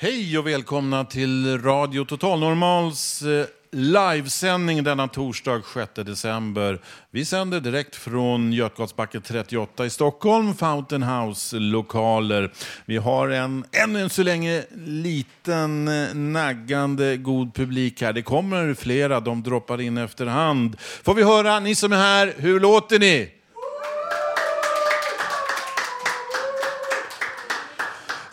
Hej och välkomna till Radio Total Normals eh, livesändning denna torsdag 6 december. Vi sänder direkt från Götgatsbacken 38 i Stockholm, Fountain House lokaler. Vi har en ännu så länge liten eh, naggande god publik här. Det kommer flera, de droppar in efterhand. Får vi höra, ni som är här, hur låter ni?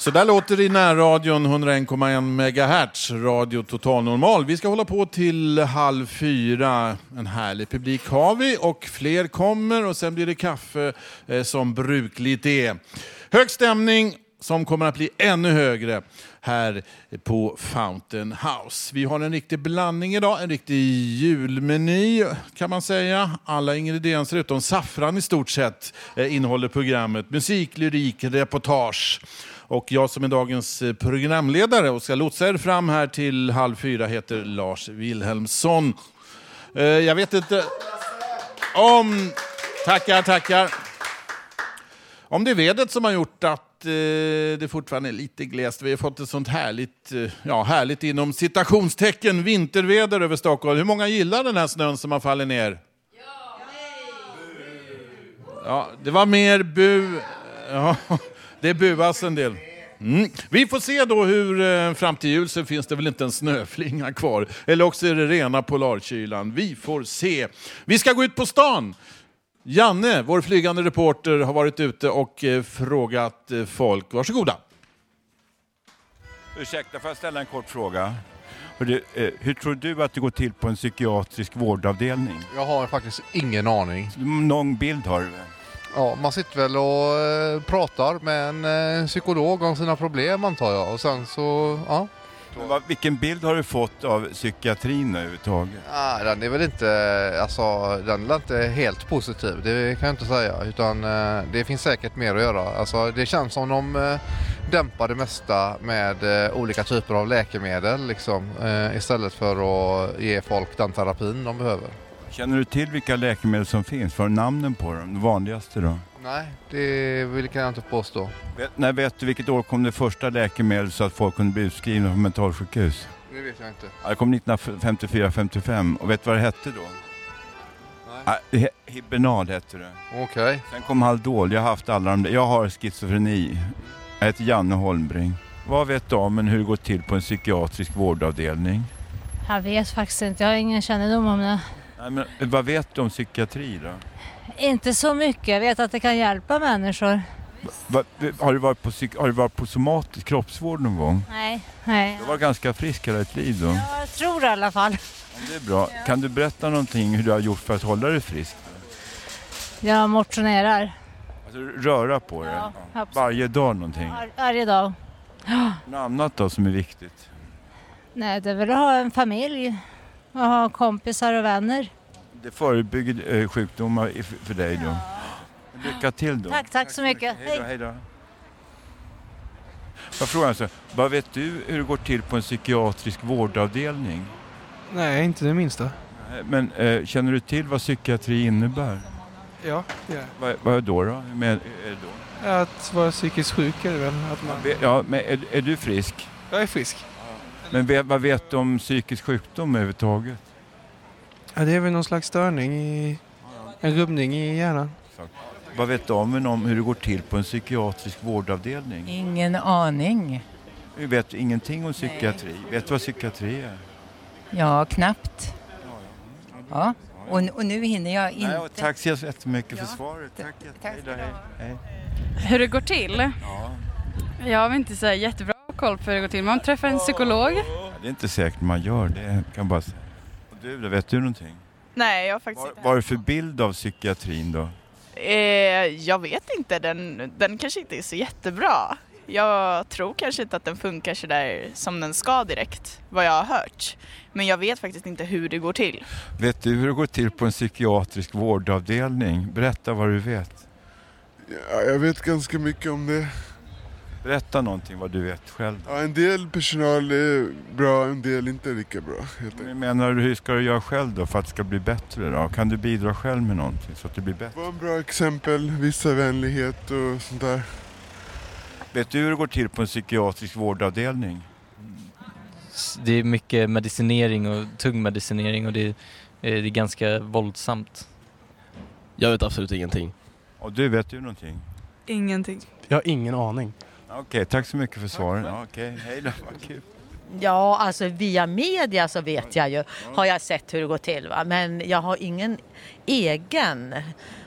Så där låter det i närradion 101,1 MHz, radio total normal. Vi ska hålla på till halv fyra. En härlig publik har vi och fler kommer och sen blir det kaffe eh, som brukligt är. Hög stämning som kommer att bli ännu högre här på Fountain House. Vi har en riktig blandning idag, en riktig julmeny kan man säga. Alla ingredienser utom saffran i stort sett eh, innehåller programmet. Musik, lyrik, reportage. Och jag som är dagens eh, programledare och ska lotsa er fram här till halv fyra heter Lars Wilhelmsson. Eh, Jag vet inte om... Tackar, tackar. Om det är vädret som har gjort att eh, det fortfarande är lite glest. Vi har fått ett sånt härligt, ja härligt inom citationstecken vinterväder över Stockholm. Hur många gillar den här snön som har fallit ner? Ja, det var mer bu. Ja, det buas en del. Mm. Vi får se då hur eh, fram till jul så finns det väl inte en snöflinga kvar. Eller också är det rena polarkylan. Vi får se. Vi ska gå ut på stan. Janne, vår flygande reporter, har varit ute och eh, frågat eh, folk. Varsågoda. Ursäkta, får jag ställa en kort fråga? Hur, eh, hur tror du att det går till på en psykiatrisk vårdavdelning? Jag har faktiskt ingen aning. Någon bild har du väl? Ja, man sitter väl och eh, pratar med en eh, psykolog om sina problem antar jag och sen så, ja. Men vad, vilken bild har du fått av psykiatrin överhuvudtaget? Ah, den är väl inte, alltså den är inte helt positiv, det kan jag inte säga. Utan eh, det finns säkert mer att göra. Alltså det känns som de eh, dämpar det mesta med eh, olika typer av läkemedel liksom. Eh, istället för att ge folk den terapin de behöver. Känner du till vilka läkemedel som finns? Vad är namnen på dem? De vanligaste då? Nej, det vill kan jag inte påstå. Vet, när vet du vilket år kom det första läkemedel så att folk kunde bli utskrivna på mentalsjukhus? Det vet jag inte. Ja, det kom 1954-55 och vet du vad det hette då? Ja, det he- Hibernal hette det. Okej. Sen kom Haldol, jag har haft alla de där. Jag har schizofreni. Jag heter Janne Holmbring. Vad vet damen hur det går till på en psykiatrisk vårdavdelning? Jag vet faktiskt inte, jag har ingen kännedom om det. Nej, men, vad vet du om psykiatri då? Inte så mycket, jag vet att det kan hjälpa människor. Va, har, du varit på, psyk- har du varit på somatisk kroppsvård någon gång? Nej, nej. Du var ganska frisk hela ditt liv då. Ja, jag tror i alla fall. Det är bra. Kan du berätta någonting hur du har gjort för att hålla dig frisk? Jag motionerar Alltså, röra på dig? Ja, absolut. Varje dag någonting? var, varje dag. Något annat då som är viktigt? Nej, det är väl att ha en familj och ha kompisar och vänner. Det förebygger eh, sjukdomar för dig då. Lycka till då. Tack, tack så mycket. Hej då, hej då. Jag frågar alltså, vad vet du hur det går till på en psykiatrisk vårdavdelning? Nej, inte det minsta. Men eh, känner du till vad psykiatri innebär? Ja, ja. Vad, vad då? då? Med, är det då? Att vara psykiskt sjuk är det väl? Att man... Ja, men är, är du frisk? Jag är frisk. Men vad vet du om psykisk sjukdom överhuvudtaget? Ja, det är väl någon slags störning i... En rubbning i hjärnan. Vad vet du om, om hur det går till på en psykiatrisk vårdavdelning? Ingen aning. Vi vet ingenting om psykiatri. Vet du vad psykiatri är? Ja, knappt. Ja, och, och nu hinner jag inte. Nej, tack så jättemycket för Ja. svaret. Tack, Tack Hej du hej. Hur det går till? Ja. Jag har inte så jättebra koll på hur det går till. Man träffar en psykolog. Ja, Det är inte säkert man gör det, kan bara säga. Och du då, vet du någonting? Nej, jag har faktiskt inte. vad är det för bild av psykiatrin då? Eh, jag vet inte, den, den kanske inte är så jättebra. Jag tror kanske inte att den funkar så där som den ska direkt, vad jag har hört. Men jag vet faktiskt inte hur det går till. Vet du hur det går till på en psykiatrisk vårdavdelning? Berätta vad du vet. Ja, jag vet ganska mycket om det. Berätta någonting vad du vet själv. Ja, en del personal är bra, en del inte lika bra. Helt. Jag menar, hur ska du göra själv då för att det ska bli bättre då? Kan du bidra själv med någonting så att det blir bättre? Var en bra exempel, visa vänlighet och sånt där. Vet du hur det går till på en psykiatrisk vårdavdelning? Det är mycket medicinering och tung medicinering och det är, eh, det är ganska våldsamt. Jag vet absolut ingenting. Och du, vet du någonting? Ingenting. Jag har ingen aning. Okej, tack så mycket för svaren. Ja, Okej, hej då, kul. Ja, alltså via media så vet jag ju, har jag sett hur det går till. Va? Men jag har ingen egen,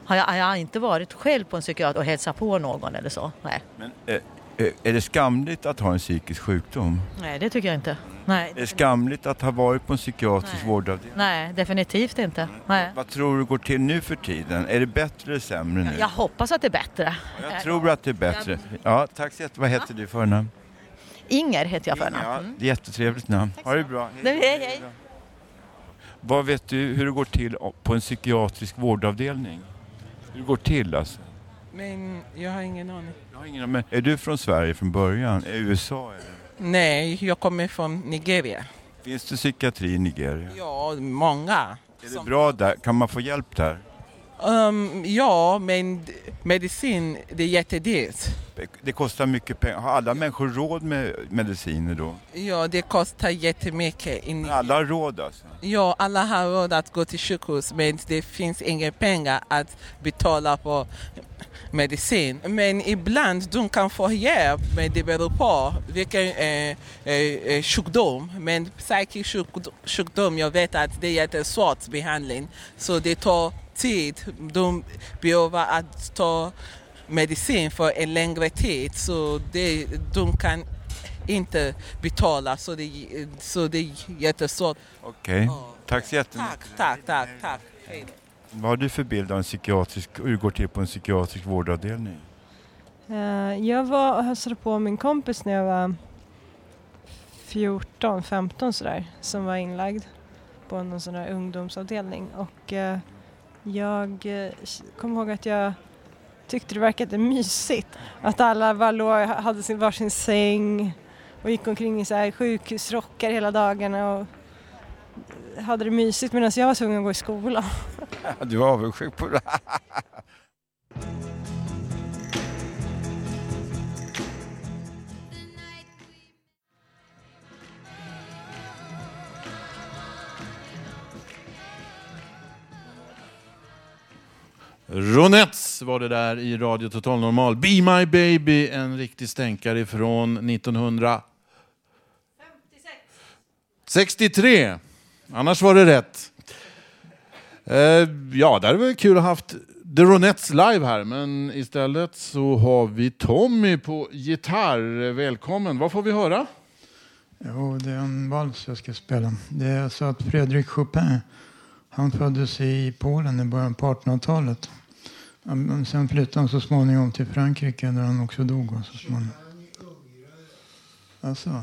har jag, har jag inte varit själv på en psykiater och hälsat på någon eller så. Nej, Men, eh, är det skamligt att ha en psykisk sjukdom? Nej det tycker jag inte. Nej, Är det skamligt att ha varit på en psykiatrisk Nej. vårdavdelning? Nej definitivt inte. Nej. Vad tror du går till nu för tiden? Är det bättre eller sämre nu? Jag hoppas att det är bättre. Jag tror att det är bättre. Ja, tack så jättemycket. Vad heter du för namn? Inger heter jag för namn. Ja, det är jättetrevligt namn. Ha det bra. Nej, hej, hej. Vad vet du hur det går till på en psykiatrisk vårdavdelning? Hur det går till alltså? Men jag har ingen aning. Jag har ingen, men är du från Sverige från början? Är USA eller? Nej, jag kommer från Nigeria. Finns det psykiatri i Nigeria? Ja, många. Är det bra där? Kan man få hjälp där? Um, ja, men medicin, det är jättedyrt. Det kostar mycket pengar. Har alla människor råd med mediciner då? Ja, det kostar jättemycket. In... Alla har råd alltså? Ja, alla har råd att gå till sjukhus men det finns inga pengar att betala på medicin. Men ibland de kan få hjälp men det beror på vilken eh, eh, eh, sjukdom. Men psykisk sjukdom, jag vet att det är jättesvårt behandling så det tar tid. De behöver att ta medicin för en längre tid så det, de kan inte betala så det, så det är jättesvårt. Okej, tack så jättemycket. Tack, tack, tack. Då. Vad har du för bild av en psykiatrisk, hur det går till på en psykiatrisk vårdavdelning? Eh, jag var och hälsade på min kompis när jag var 14, 15 sådär, som var inlagd på någon sån här ungdomsavdelning. Och eh, jag eh, kommer ihåg att jag tyckte det verkade mysigt. Att alla bara låg, hade sin varsin säng och gick omkring i så här sjukhusrockar hela dagarna och hade det mysigt medan jag var tvungen att gå i skolan. Du är avundsjuk på det. Ronettes var det där i Radio Total Normal. Be My Baby, en riktig stänkare från 1963. Annars var det rätt. Eh, ja, det hade varit kul att ha haft The Ronettes live här, men istället så har vi Tommy på gitarr. Välkommen. Vad får vi höra? Jo, det är en vals jag ska spela. Det är så att Fredrik Chopin, han föddes i Polen i början på 1800-talet. Sen flyttade han så småningom till Frankrike där han också dog. Så småningom. Alltså.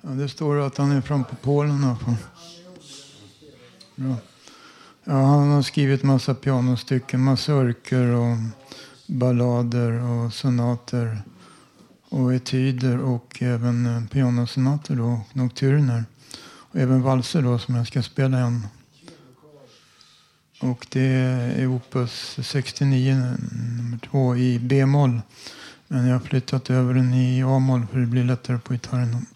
Ja, det står att han är från Polen i alla fall. Bra. Ja, han har skrivit massa pianostycken, mazurker och ballader och sonater och etyder och även eh, pianosonater då, och nocturner. Och även valser då som jag ska spela igen. Och det är opus 69 nummer 2 i B-moll. Men jag har flyttat över den i A-moll för det blir lättare på gitarren.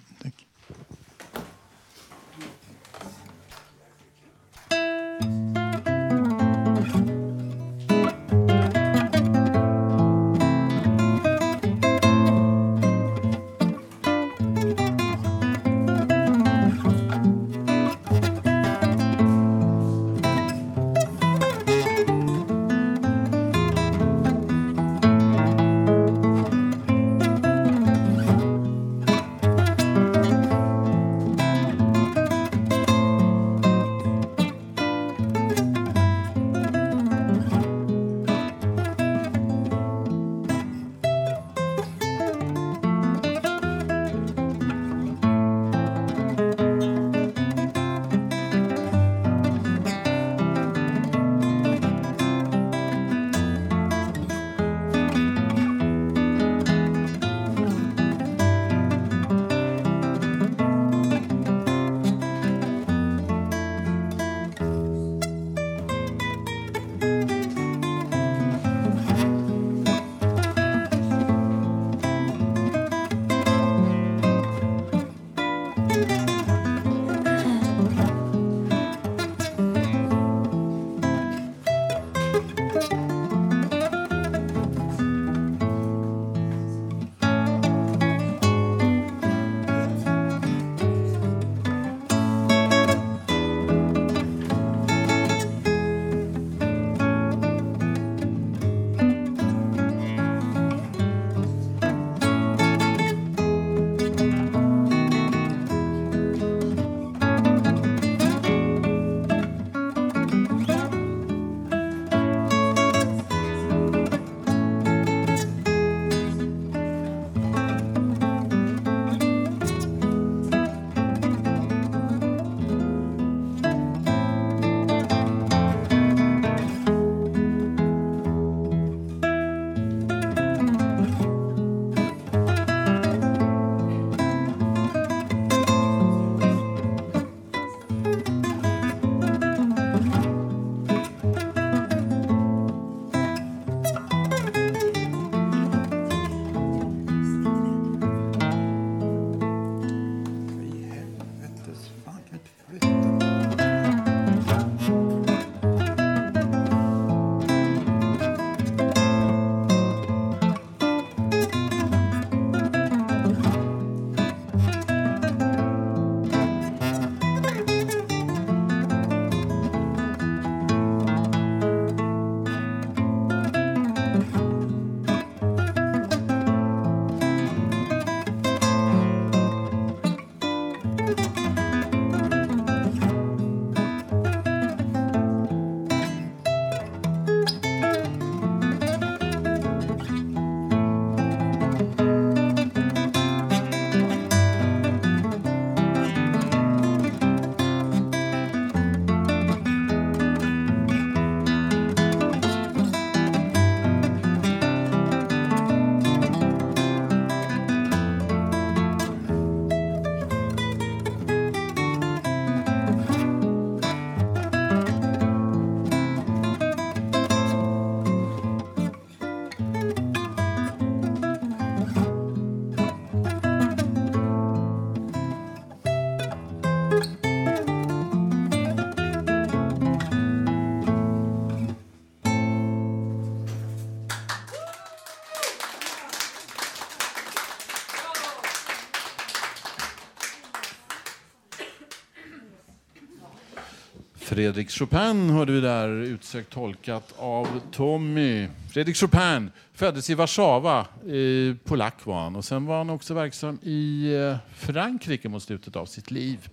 Fredrik Chopin hörde vi där, utsökt tolkat av Tommy. Fredrik Chopin föddes i Warszawa, eh, polack var han. Och sen var han också verksam i eh, Frankrike mot slutet av sitt liv.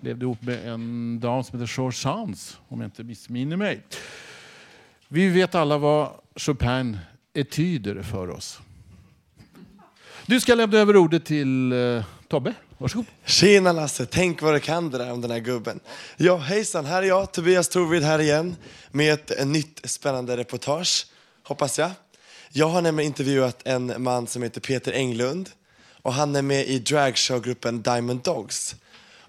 Levde ihop med en dam som heter George Sands, om jag inte missminner mig. Vi vet alla vad Chopin etyder för oss. Du ska lämna över ordet till eh, Tobbe. Varsågod. Tjena Lasse, tänk vad du kan det där om den här gubben. Ja, hejsan, här är jag, Tobias Torvid här igen med ett, eh, nytt spännande reportage, hoppas jag. Jag har nämligen intervjuat en man som heter Peter Englund och han är med i dragshowgruppen Diamond Dogs.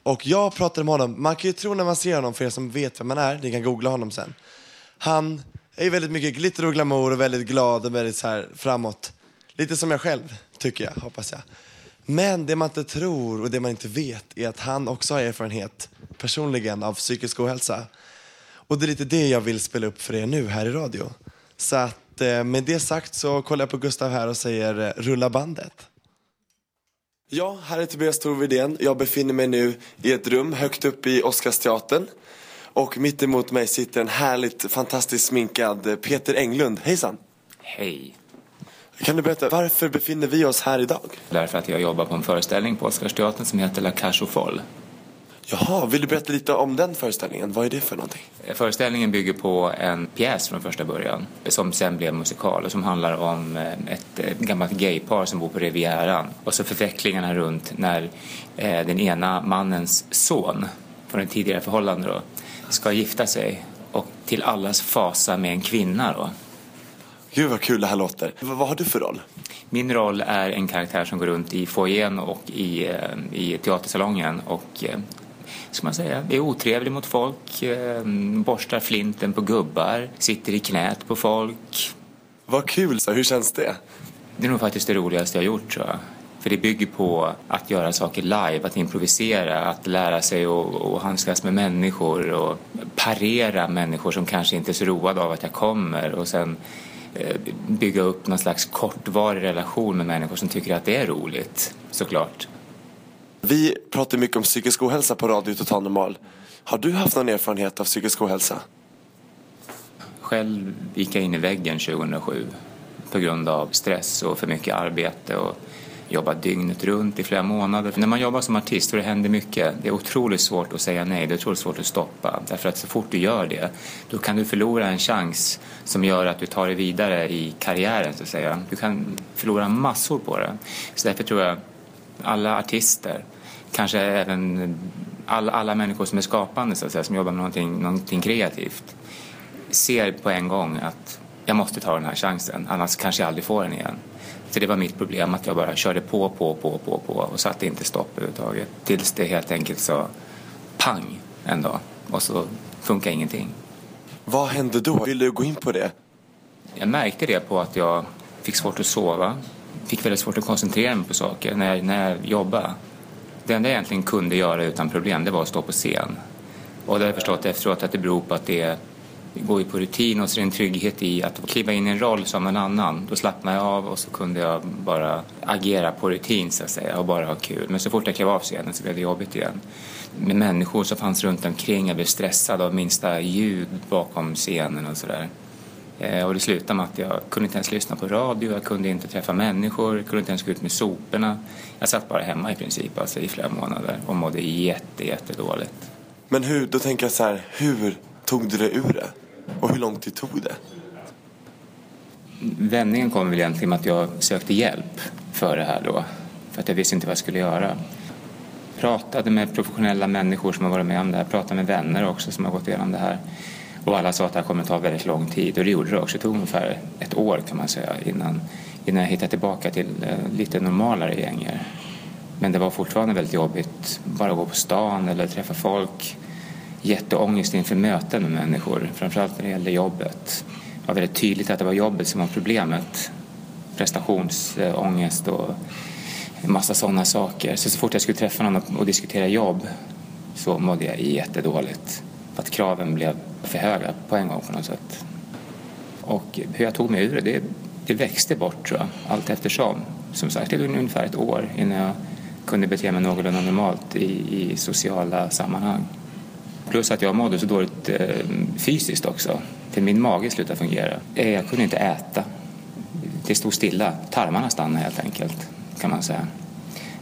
Och jag pratade med honom, man kan ju tro när man ser honom, för er som vet vem han är, ni kan googla honom sen. Han är ju väldigt mycket glitter och glamour och väldigt glad och väldigt så här framåt. Lite som jag själv, tycker jag, hoppas jag. Men det man inte tror och det man inte vet är att han också har erfarenhet personligen av psykisk ohälsa. Och det är lite det jag vill spela upp för er nu här i radio. Så att eh, med det sagt så kollar jag på Gustav här och säger eh, rulla bandet. Ja, här är Tobias Torvidén. Jag befinner mig nu i ett rum högt upp i Oscarsteatern. Och mitt emot mig sitter en härligt fantastiskt sminkad eh, Peter Englund. Hejsan! Hej. Kan du berätta, varför befinner vi oss här idag? Därför att jag jobbar på en föreställning på Oscarsteatern som heter La Cage aux Folles. Jaha, vill du berätta lite om den föreställningen? Vad är det för någonting? Föreställningen bygger på en pjäs från första början som sen blev musikal och som handlar om eh, ett eh, gammalt gaypar som bor på Rivieran och så förvecklingarna runt när eh, den ena mannens son från ett tidigare förhållande då ska gifta sig och till allas fasa med en kvinna då. Gud vad kul det här låter. V vad har du för roll? Min roll är en karaktär som går runt i foajén och i, eh, i teatersalongen och eh, ska man säga, är otrevlig mot folk, eh, borstar flinten på gubbar, sitter i knät på folk. Vad kul, så hur känns det? Det är nog faktiskt det roligaste jag gjort tror jag. För det bygger på att göra saker live, att improvisera, att lära sig att handskas med människor och parera människor som kanske inte är så roade av att jag kommer och sen bygga upp någon slags kortvarig relation med människor som tycker att det är roligt, såklart. Vi pratar mycket om psykisk ohälsa på Radio Total Normal. Har du haft någon erfarenhet av psykisk ohälsa? Själv gick jag in i väggen 2007 på grund av stress och för mycket arbete och jobba dygnet runt i flera månader. När man jobbar som artist och det händer mycket, det är otroligt svårt att säga nej, det är otroligt svårt att stoppa. Därför att så fort du gör det, då kan du förlora en chans som gör att du tar dig vidare i karriären så att säga. Du kan förlora massor på det. Så därför tror jag alla artister, kanske även alla, alla människor som är skapande så att säga, som jobbar med någonting, någonting kreativt, ser på en gång att jag måste ta den här chansen, annars kanske jag aldrig får den igen. Så det var mitt problem, att jag bara körde på, på, på, på, på och satte inte stopp överhuvudtaget. Tills det helt enkelt så pang en dag och så funkar ingenting. Vad hände då? Vill du gå in på det? Jag märkte det på att jag fick svårt att sova, fick väldigt svårt att koncentrera mig på saker när jag, när jag jobbade. Det enda jag egentligen kunde göra utan problem det var att stå på scen. Och det har jag förstått efteråt att det beror på att det det går ju på rutin och så är det en trygghet i att kliva in i en roll som en annan. Då slappnade jag av och så kunde jag bara agera på rutin så att säga och bara ha kul. Men så fort jag klev av scenen så blev det jobbigt igen. Med människor som fanns runt omkring, jag blev stressad av minsta ljud bakom scenen och sådär. Eh, och det slutade med att jag kunde inte ens lyssna på radio, jag kunde inte träffa människor, jag kunde inte ens gå ut med soporna. Jag satt bara hemma i princip alltså, i flera månader och mådde jätte, jätte dåligt. Men hur, då tänker jag så här, hur tog du dig ur det? Och hur lång tid tog det? Vändningen kom väl egentligen med att jag sökte hjälp för det här då. För att jag visste inte vad jag skulle göra. Pratade med professionella människor som har varit med om det här. Pratade med vänner också som har gått igenom det här. Och alla sa att det här kommer ta väldigt lång tid. Och det gjorde det också. Det tog ungefär ett år kan man säga innan, innan jag hittade tillbaka till eh, lite normalare gänger. Men det var fortfarande väldigt jobbigt. Bara gå på stan eller träffa folk jätteångest inför möten med människor, framförallt när det gällde jobbet. Det var väldigt tydligt att det var jobbet som var problemet. Prestationsångest och en massa sådana saker. Så, så fort jag skulle träffa någon och diskutera jobb så mådde jag jättedåligt. För att kraven blev för höga på en gång på något sätt. Och hur jag tog mig ur det, det, det växte bort tror jag, allt eftersom. Som sagt, det tog ungefär ett år innan jag kunde bete mig någorlunda normalt i, i sociala sammanhang. Plus att jag mådde så dåligt eh, fysiskt också. För min mage slutade fungera. Eh, Jag kunde inte äta. Det stod stilla. Tarmarna stannade helt enkelt, kan man säga.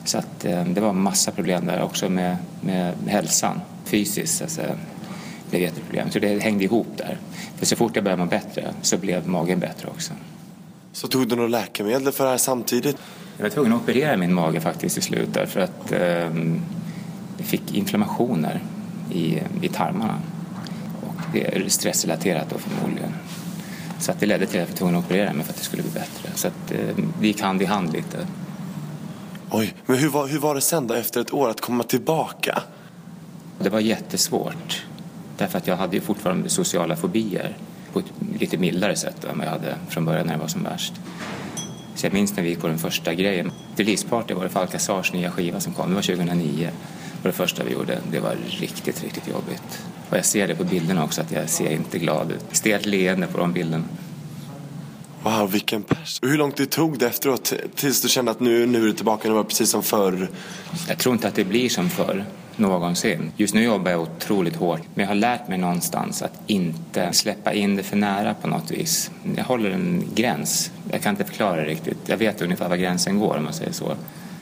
Så att, eh, det var massa problem där också med, med hälsan. Fysiskt alltså, blev jätteproblem. Så det hängde ihop där. För så fort jag började må bättre så blev magen bättre också. Så tog du några läkemedel för det här samtidigt? Jag var tvungen att operera min mage faktiskt till slut därför att eh, jag fick inflammationer i, i tarmarna. Och det är stressrelaterat då förmodligen. Så att det ledde till att jag var tvungen att operera mig för att det skulle bli bättre. Så att eh, det gick hand i hand lite. Oj, men hur var, hur var det sen då efter ett år att komma tillbaka? Det var jättesvårt. Därför att jag hade ju fortfarande sociala fobier på ett lite mildare sätt än vad jag hade från början när det var som värst. Så jag minns när vi gick på den första grejen. Releaseparty var det för Alcazars nya skiva som kom. Det var 2009. Var det första vi gjorde. Det var riktigt, riktigt jobbigt. Och jag ser det på bilderna också att jag ser inte glad ut. Stelt leende på de bilderna. Wow, vilken pers. Och hur långt det tog det efteråt tills du kände att nu, nu är du tillbaka, nu var precis som förr? Jag tror inte att det blir som förr någonsin. Just nu jobbar jag otroligt hårt, men jag har lärt mig någonstans att inte släppa in det för nära på något vis. Jag håller en gräns. Jag kan inte förklara det riktigt. Jag vet ungefär var gränsen går om man säger så.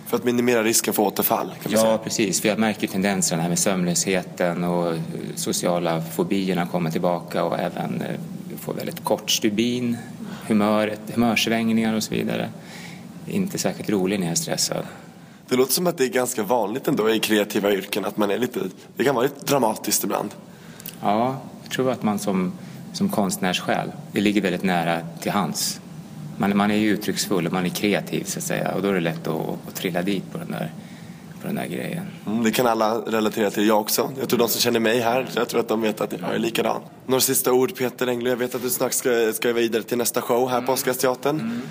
För att minimera risken för återfall? Ja, säga. precis. För jag märker tendenserna här med sömnlösheten och eh, sociala fobierna kommer tillbaka och även eh, får väldigt kort stubin, humör, humörsvängningar och så vidare. Inte särskilt rolig när jag är stressad. Det låter som att det är ganska vanligt ändå i kreativa yrken att man är lite, det kan vara lite dramatiskt ibland. Ja, jag tror att man som, som konstnärssjäl, det ligger väldigt nära till hands. Man, man är ju uttrycksfull och man är kreativ så att säga och då är det lätt att, att trilla dit på den där, på den där grejen. Mm, det kan alla relatera till, jag också. Jag tror de som känner mig här, jag tror att de vet att jag är likadan. Några sista ord Peter Englund, jag vet att du snart ska, ska vidare till nästa show här på Oscarsteatern.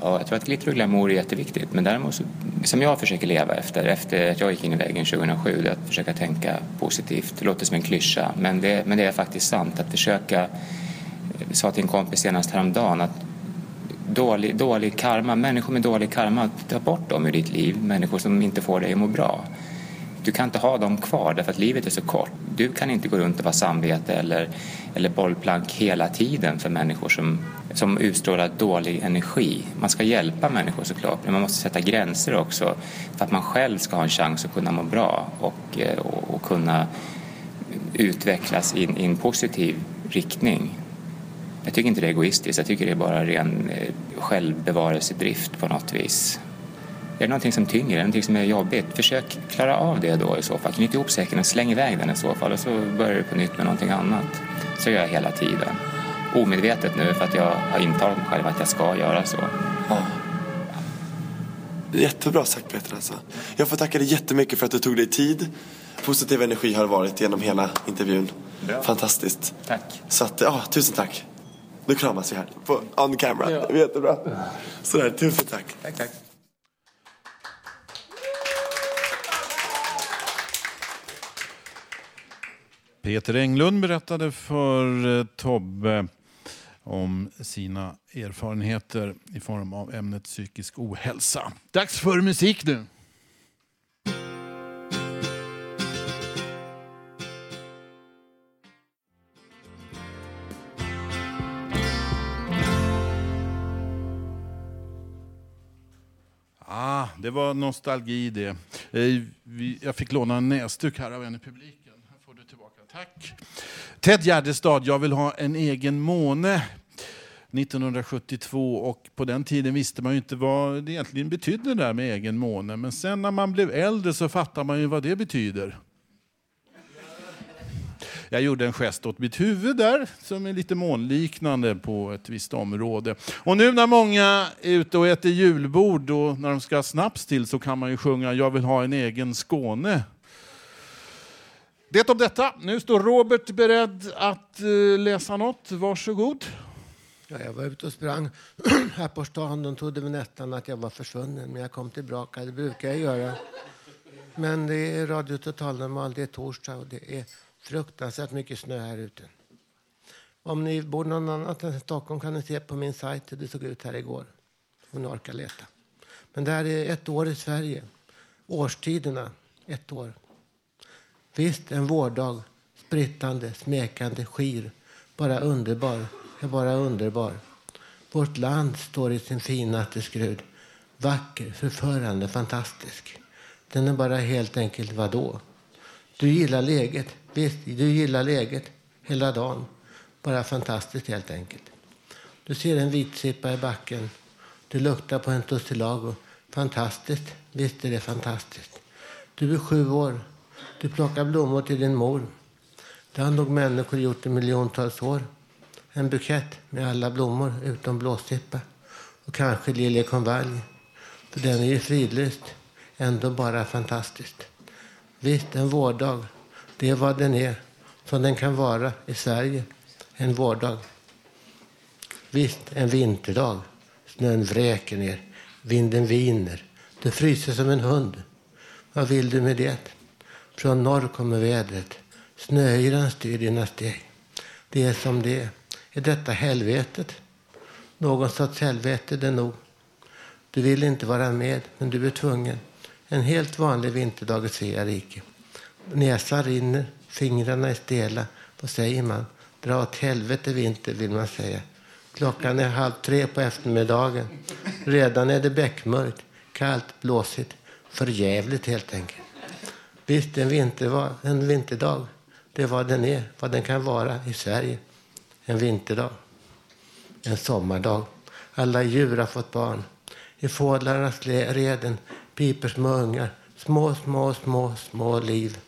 Ja, jag tror att glitter och glamour är jätteviktigt men däremot så, som jag försöker leva efter, efter att jag gick in i väggen 2007, det är att försöka tänka positivt. Det låter som en klyscha men det, men det är faktiskt sant att försöka, jag sa till en kompis senast häromdagen att dålig, dålig karma, människor med dålig karma, ta bort dem ur ditt liv, människor som inte får dig att må bra. Du kan inte ha dem kvar därför att livet är så kort. Du kan inte gå runt och vara samvete eller, eller bollplank hela tiden för människor som, som utstrålar dålig energi. Man ska hjälpa människor såklart, men man måste sätta gränser också för att man själv ska ha en chans att kunna må bra och, eh, och, och kunna utvecklas i en positiv riktning. Jag tycker inte det är egoistiskt, jag tycker det är bara ren eh, självbevarelsedrift på något vis. Är det någonting som tynger, är det någonting som är jobbigt, försök klara av det då i så fall. Knyt ihop säcken och släng iväg den i så fall och så börjar du på nytt med någonting annat. Så gör jag hela tiden. Omedvetet nu för att jag har intalat mig själv att jag ska göra så. Jättebra sagt Peter alltså. Jag får tacka dig jättemycket för att du tog dig tid. Positiv energi har det varit genom hela intervjun. Bra. Fantastiskt. Tack. Så att, ja, tusen tack. Nu kramas vi här på on camera. Det var jättebra. Sådär, tusen tack. Tack, tack. Peter Englund berättade för eh, Tobbe om sina erfarenheter i form av ämnet psykisk ohälsa. Dags för musik nu. Ah, det var nostalgi det. Eh, jag fick låna en näsduk här av en i publiken. Här får du tillbaka. Tack. Ted Gärdestad, jag vill ha en egen måne. 1972 och på den tiden visste man ju inte vad det egentligen betydde det där med egen måne. Men sen när man blev äldre så fattar man ju vad det betyder. Jag gjorde en gest åt mitt huvud där som är lite månliknande på ett visst område. Och nu när många är ute och äter julbord och när de ska ha snaps till så kan man ju sjunga Jag vill ha en egen Skåne. Det om detta. Nu står Robert beredd att eh, läsa något. Varsågod. Ja, jag var ute och sprang här på stan. De trodde väl nästan att jag var försvunnen, men jag kom tillbaka. Det brukar jag göra. Men det är Radio Total Normal, det är torsdag och det är fruktansvärt mycket snö här ute. Om ni bor någon annanstans än Stockholm kan ni se på min sajt hur det såg ut här igår. Om ni orkar leta. Men det här är ett år i Sverige. Årstiderna, ett år. Visst, en vårdag sprittande, smekande, skir. Bara underbar, Är bara underbar. Vårt land står i sin finaste skrud. Vacker, förförande, fantastisk. Den är bara helt enkelt vadå? Du gillar läget. Visst, du gillar läget hela dagen. Bara fantastiskt helt enkelt. Du ser en vitsippa i backen. Du luktar på en tussilago. Fantastiskt. Visst är det fantastiskt. Du är sju år. Du plockar blommor till din mor. Det har nog människor gjort i miljontals år. En bukett med alla blommor utom blåsippa. Och kanske liljekonvalj. För den är ju fridlyst. Ändå bara fantastiskt. Visst, en vårdag. Det är vad den är. Som den kan vara i Sverige. En vårdag. Visst, en vinterdag. Snön vräker ner. Vinden viner. Du fryser som en hund. Vad vill du med det? Från norr kommer vädret. Snöyran styr dina steg. Det är som det är. Är detta helvetet? Någon sorts helvete det nog. Du vill inte vara med, men du är tvungen. En helt vanlig vinterdag i Svea rike. Näsan rinner, fingrarna är stela. Då säger man? Dra åt helvete vinter, vill man säga. Klockan är halv tre på eftermiddagen. Redan är det beckmörkt, kallt, blåsigt. Förjävligt helt enkelt. Visst, en, vinter, en vinterdag. Det är vad den är, vad den kan vara i Sverige. En vinterdag. En sommardag. Alla djur har fått barn. I fåglarnas reden piper små ungar. Små, små, små, små liv.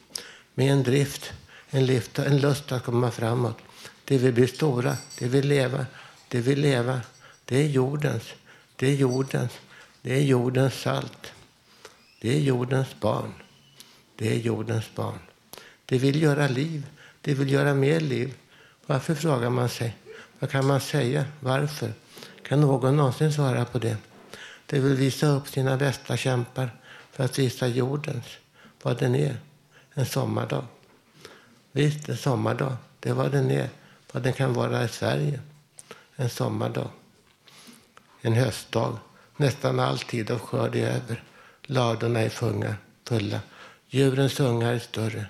Med en drift, en, lift, en lust att komma framåt. Det vill bli stora, det vill leva, det vill leva. Det är jordens, det är jordens, det är jordens salt. Det är jordens barn. Det är jordens barn. Det vill göra liv, det vill göra mer liv. Varför frågar man sig? Vad kan man säga? Varför? Kan någon någonsin svara på det? Det vill visa upp sina bästa kämpar för att visa jordens, vad den är. En sommardag. Visst, en sommardag. Det är vad den är. Vad den kan vara i Sverige. En sommardag. En höstdag. Nästan all tid av skörd är över. Ladorna är funga, fulla. Djurens ungar är större.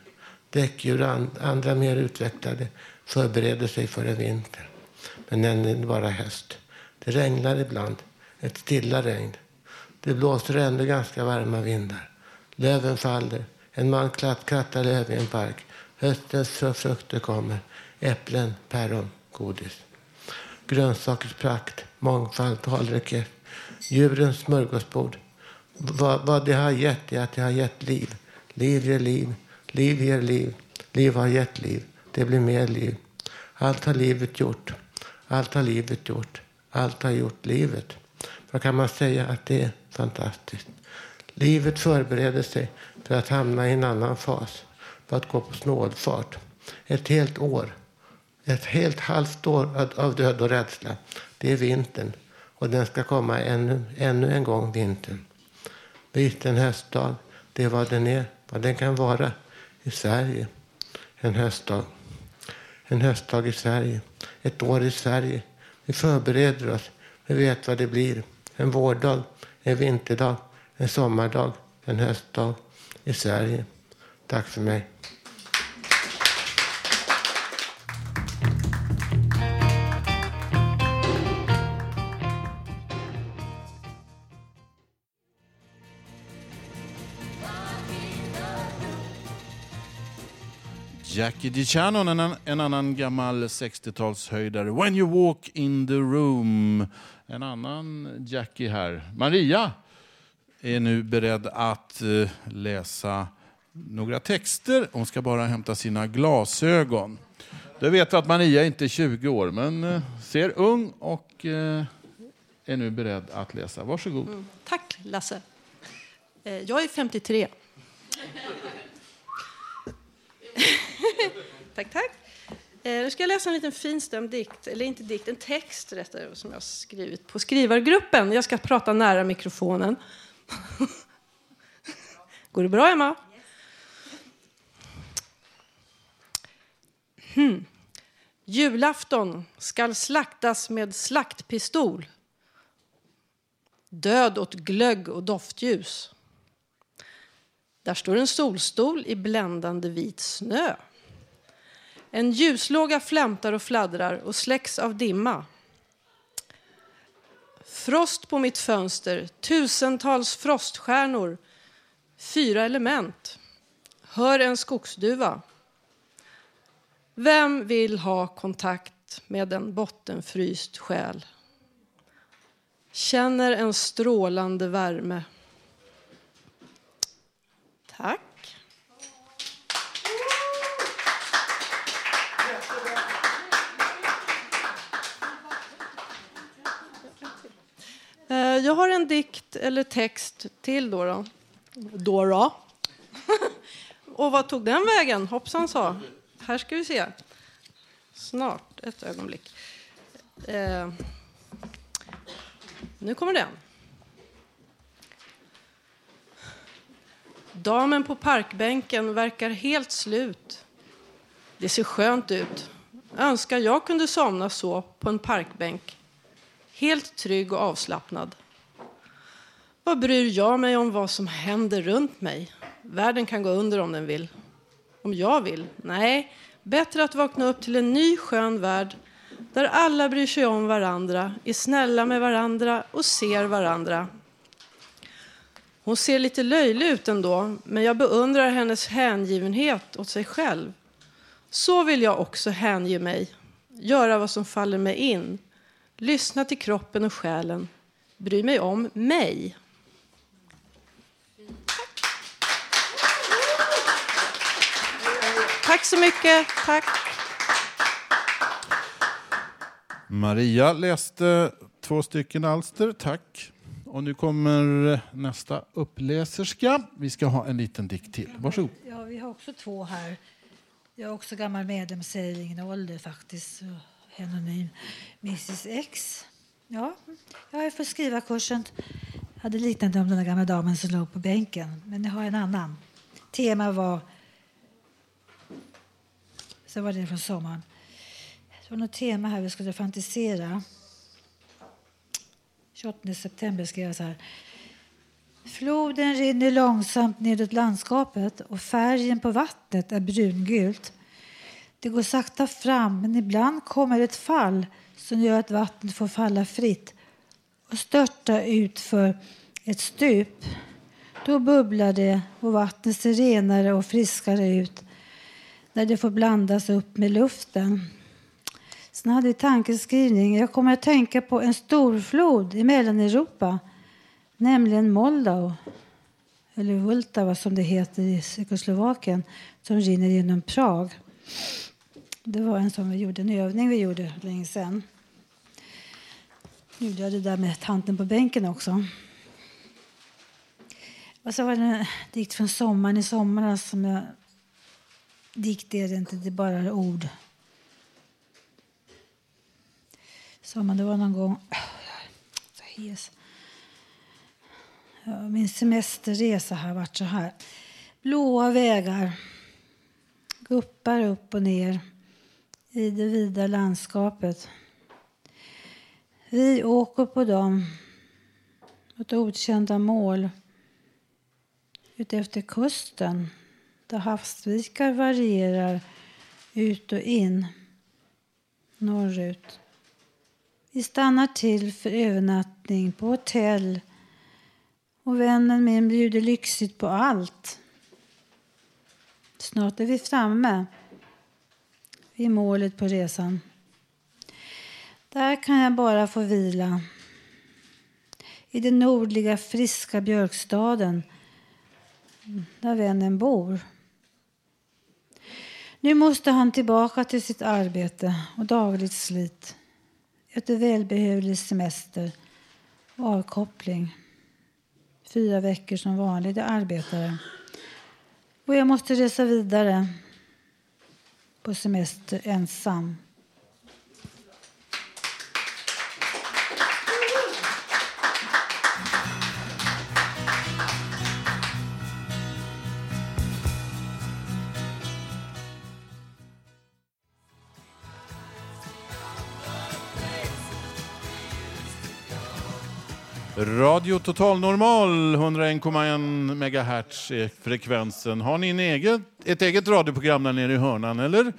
Däckdjur och andra mer utvecklade förbereder sig för en vinter. Men än är det bara höst. Det regnar ibland. Ett stilla regn. Det blåser ändå ganska varma vindar. Löven faller. En man krattar löv i en park. Höstens frukter kommer. Äpplen, päron, godis. Grönsakers prakt, mångfald, tallrikar. Djurens smörgåsbord. Vad, vad det har gett är att det har gett liv. Liv ger liv. Liv ger liv. Liv har gett liv. Det blir mer liv. Allt har livet gjort. Allt har livet gjort. Allt har gjort livet. Vad kan man säga att det är fantastiskt? Livet förbereder sig för att hamna i en annan fas. För att gå på snålfart. Ett helt år. Ett helt halvt år av död och rädsla. Det är vintern. Och den ska komma ännu, ännu en gång, vintern. Visst, en höstdag. Det är vad den är. Vad den kan vara i Sverige. En höstdag. En höstdag i Sverige. Ett år i Sverige. Vi förbereder oss. Vi vet vad det blir. En vårdag, en vinterdag, en sommardag, en höstdag i Sverige. Tack för mig. Jackie DiCiano, en, annan- en annan gammal 60-talshöjdare. When you walk in the room. En annan Jackie här. Maria är nu beredd att eh, läsa några texter. Hon ska bara hämta sina glasögon. Du vet att Maria inte är 20 år, men eh, ser ung och eh, är nu beredd att läsa. Varsågod. Mm. Tack, Lasse. Jag är 53. tack, tack. Nu ska jag läsa en liten finstämd dikt, eller inte dikt, en text rättare, som jag har skrivit på skrivargruppen. Jag ska prata nära mikrofonen. Går det bra, Emma? Hmm. Julafton skall slaktas med slaktpistol. Död åt glögg och doftljus. Där står en solstol i bländande vit snö. En ljuslåga flämtar och fladdrar och släcks av dimma. Frost på mitt fönster, tusentals froststjärnor, fyra element. Hör en skogsduva. Vem vill ha kontakt med en bottenfryst själ? Känner en strålande värme. Tack. Eh, jag har en dikt eller text till då. Då. då, då. Och vad tog den vägen? Hoppsan sa. Här ska vi se. Snart, ett ögonblick. Eh, nu kommer den. Damen på parkbänken verkar helt slut. Det ser skönt ut. Önskar jag kunde somna så på en parkbänk. Helt trygg och avslappnad. Vad bryr jag mig om vad som händer runt mig? Världen kan gå under om den vill. Om jag vill? Nej, bättre att vakna upp till en ny skön värld där alla bryr sig om varandra, är snälla med varandra och ser varandra. Hon ser lite löjlig ut ändå, men jag beundrar hennes hängivenhet åt sig själv. Så vill jag också hänge mig, göra vad som faller mig in, lyssna till kroppen och själen, bry mig om mig. Tack så mycket. Tack. Maria läste två stycken alster, tack. Och nu kommer nästa uppläserska. Vi ska ha en liten dikt till. Varsågod. Ja, vi har också två här. Jag är också gammal medlem, säger ingen ålder faktiskt. Anonym. Mrs X. Ja, jag har fått skrivarkursen. Jag hade liknande om den där gamla damen som låg på bänken. Men jag har en annan. Tema var... Så var det från sommaren. Det var något tema här vi skulle fantisera. 28 september skrev jag så här. Floden rinner långsamt nedåt landskapet och färgen på vattnet är brungult. Det går sakta fram, men ibland kommer ett fall som gör att vattnet får falla fritt och störta ut för ett stup. Då bubblar det och vattnet ser renare och friskare ut när det får blandas upp med luften. Sen hade vi tankeskrivning. Jag kommer att tänka på en storflod i Mellaneuropa, nämligen Moldau, eller Vltava som det heter i Tjeckoslovakien, som rinner genom Prag. Det var en som vi gjorde, en övning vi gjorde länge sedan. Nu gjorde jag det där med tanten på bänken också. Och så var det en dikt från sommaren i somras som jag... Dikt är det inte, det är bara ord. Sommaren, det var någon gång... Så hes. Ja, min semesterresa har varit så här. Blåa vägar. Guppar upp och ner i det vida landskapet. Vi åker på dem mot okända mål utefter kusten där havsvikar varierar ut och in norrut. Vi stannar till för övernattning på hotell och vännen min bjuder lyxigt på allt. Snart är vi framme i målet på resan. Där kan jag bara få vila. I den nordliga friska björkstaden där vännen bor. Nu måste han tillbaka till sitt arbete och dagligt slit efter välbehövlig semester och avkoppling. Fyra veckor som vanlig arbetare. Och jag måste resa vidare på semester ensam. Radio Total Normal, 101,1 MHz är frekvensen. Har ni en eget, ett eget radioprogram där nere i hörnan eller?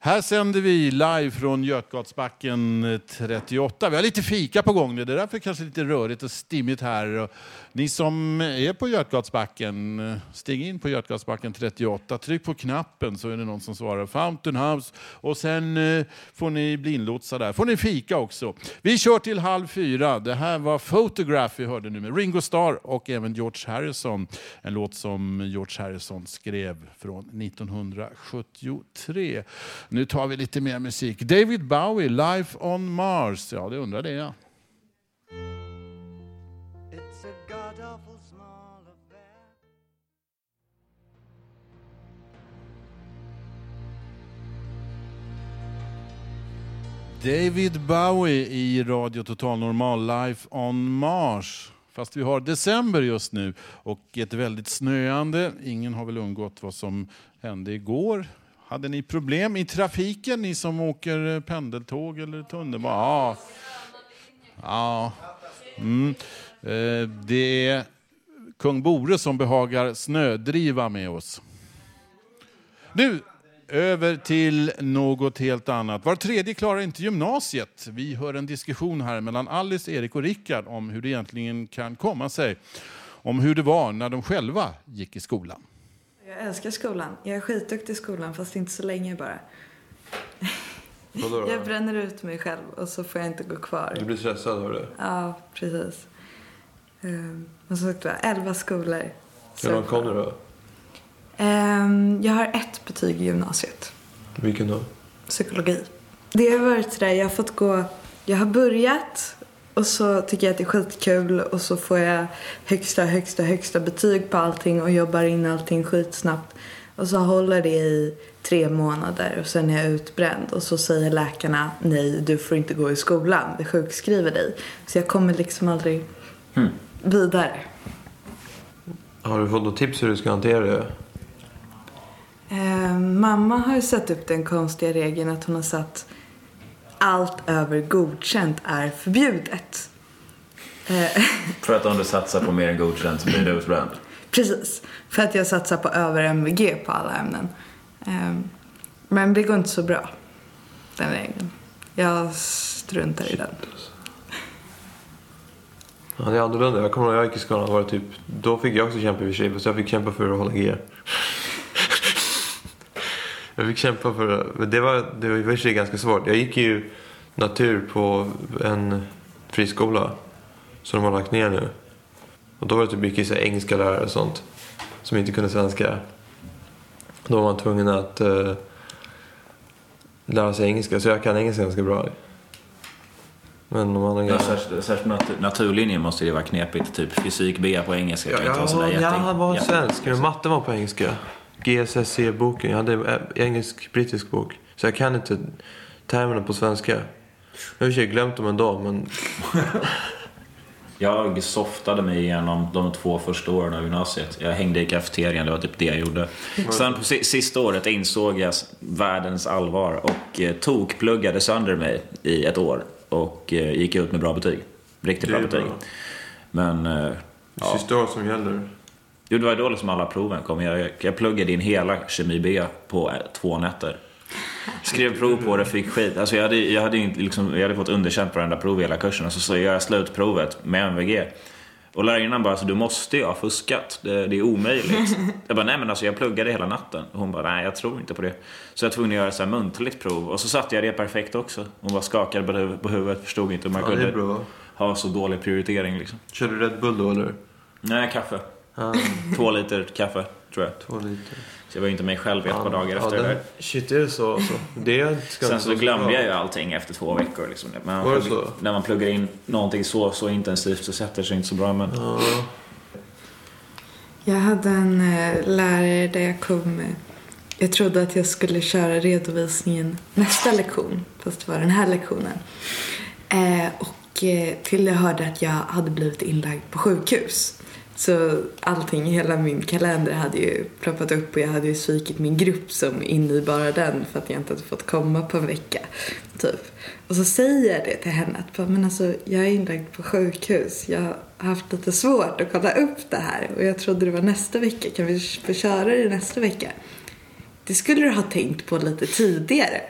Här sänder vi live från Götgatsbacken eh, 38. Vi har lite fika på gång nu, det är därför kanske lite rörigt och stimmigt här. Ni som är på Götgatsbacken, eh, stig in på Götgatsbacken 38. Tryck på knappen så är det någon som svarar Fountain House och sen eh, får ni bli inlotsade där. Får ni fika också. Vi kör till halv fyra. Det här var Photograph vi hörde nu med Ringo Starr och även George Harrison. En låt som George Harrison skrev från 1973. Nu tar vi lite mer musik. David Bowie, Life on Mars. Ja, det undrar det ja. David Bowie i Radio Total Normal Life on Mars. Fast vi har december just nu och ett väldigt snöande. Ingen har väl undgått vad som hände igår. Hade ni problem i trafiken, ni som åker pendeltåg eller tunnelbana? Ja. ja. Mm. Eh, det är kung Bore som behagar snödriva med oss. Nu över till något helt annat. Var tredje klarar inte gymnasiet. Vi hör en diskussion här mellan Alice, Erik och Rickard om hur det egentligen kan komma sig. Om hur det var när de själva gick i skolan. Jag älskar skolan. Jag är skitduktig i skolan fast inte så länge bara. Jag bränner ut mig själv och så får jag inte gå kvar. Du blir stressad av det? Ja, precis. Ehm, Och så sagt, var elva skolor. Hur långt kom du då? Ehm, Jag har ett betyg i gymnasiet. Vilken då? Psykologi. Det har varit sådär, jag har fått gå... Jag har börjat och så tycker jag att det är skitkul och så får jag högsta, högsta, högsta betyg på allting och jobbar in allting skitsnabbt. Och så håller det i tre månader och sen är jag utbränd och så säger läkarna nej, du får inte gå i skolan, vi sjukskriver dig. Så jag kommer liksom aldrig Hmm. vidare. Har du fått något tips hur du ska hantera det? Eh, mamma har ju satt upp den konstiga regeln att hon har satt allt över godkänt är förbjudet. Eh, För att om du satsar på mer än godkänt så blir du utbränd. precis. För att jag satsar på över MVG på alla ämnen. Eh, men det går inte så bra, den regeln. Jag struntar i den. Ja, det är annorlunda. Jag kommer ihåg när jag gick i skolan. Var det typ, då fick jag också kämpa i och för sig. Fast jag fick kämpa för att hålla G. jag fick kämpa för det. Det var, det var i och för sig ganska svårt. Jag gick ju natur på en friskola. Som de har lagt ner nu. Och då var det typ mycket så engelska lärare och sånt. Som inte kunde svenska. Då var man tvungen att eh, lära sig engelska. Så jag kan engelska ganska bra. Men de andra Ja, särskilt särskilt nat- naturlinjen måste det vara knepigt. Typ fysik B på engelska kan Ja, inte vara sådär ja, jätte... jag var jätte- svensk. Men matte var på engelska. GSSC-boken. Jag hade en engelsk-brittisk bok. Så jag kan inte termerna på svenska. Jag har i glömt dem ändå, men... Jag softade mig igenom de två första åren av gymnasiet. Jag hängde i kafeterian, det var typ det jag gjorde. Sen på si- sista året insåg jag världens allvar och eh, tokpluggade sönder mig i ett år. Och eh, gick ut med bra betyg. Riktigt bra betyg. bra. Men... Eh, ja. Sista året som gäller. Jo, det var då liksom alla proven kom. Jag, jag pluggade in hela kemi B på eh, två nätter. Skrev prov på det, fick skit. Alltså jag, hade, jag, hade, liksom, jag hade fått underkänt på varenda prov i hela kursen. Och så, så gör jag slutprovet med MVG. Och lärarinnan bara, alltså, du måste ju ha fuskat. Det, det är omöjligt. Jag bara, nej men alltså jag pluggade hela natten. Och hon bara, nej jag tror inte på det. Så jag var tvungen att göra ett muntligt prov. Och så satte jag det perfekt också. Hon bara skakade på på huvudet förstod inte hur man Ja, kunde ha så dålig prioritering liksom. Körde du Red Bull då eller? Nej, kaffe. Ah. Två liter kaffe, tror jag. Två liter. Så jag var ju inte mig själv i ett par dagar efter ja, det där. Shit, är det så? Alltså. Det ska Sen så vara glömde jag ju allting efter två veckor. Liksom. Men Var det så? När man pluggar in någonting så, så intensivt så sätter det sig inte så bra. Men... Jag hade en eh, lärare där jag kom... Eh, jag trodde att jag skulle köra redovisningen nästa lektion, fast det var den här lektionen. Eh, och eh, till jag hörde att jag hade blivit inlagd på sjukhus. Så allting, hela min kalender hade ju ploppat upp och jag hade ju svikit min grupp som inne i bara den för att jag inte hade fått komma på en vecka. Typ. Och så säger jag det till henne att men alltså, jag är inlagd på sjukhus. Jag har haft lite svårt att kolla upp det här och jag trodde det var nästa vecka. Kan vi få köra det nästa vecka? det skulle du ha tänkt på lite tidigare.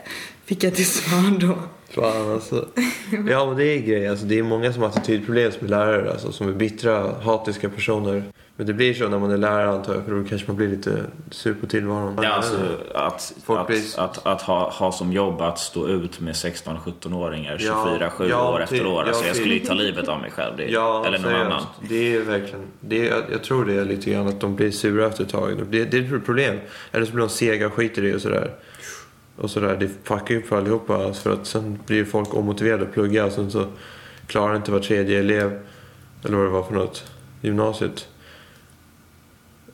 Fick jag till svar då. Fan alltså. Ja men det är grejer. Alltså, det är många som har attitydproblem som är lärare. Alltså, som är bittra, hatiska personer. Men det blir så när man är lärare antar jag. För då kanske man blir lite sur på tillvaron. Ja, alltså, att, att, att, att, ha, ha som jobb att stå ut med 16-17-åringar 24-7 Ja, år efter typ. år. Alltså, Ja, jag skulle ju typ. ta livet av mig själv. Det, Ja, eller någon seriöst. annan. Det är verkligen, det är, jag- jag tror det är lite grann att de blir sura efter ett tag. Det, det är ett problem. Eller så blir de sega och skiter i och sådär. Och sådär, det fuckar ju upp för allihopa. För att sen blir folk omotiverade att plugga och sen så klarar inte var tredje elev, eller vad det var för något, gymnasiet.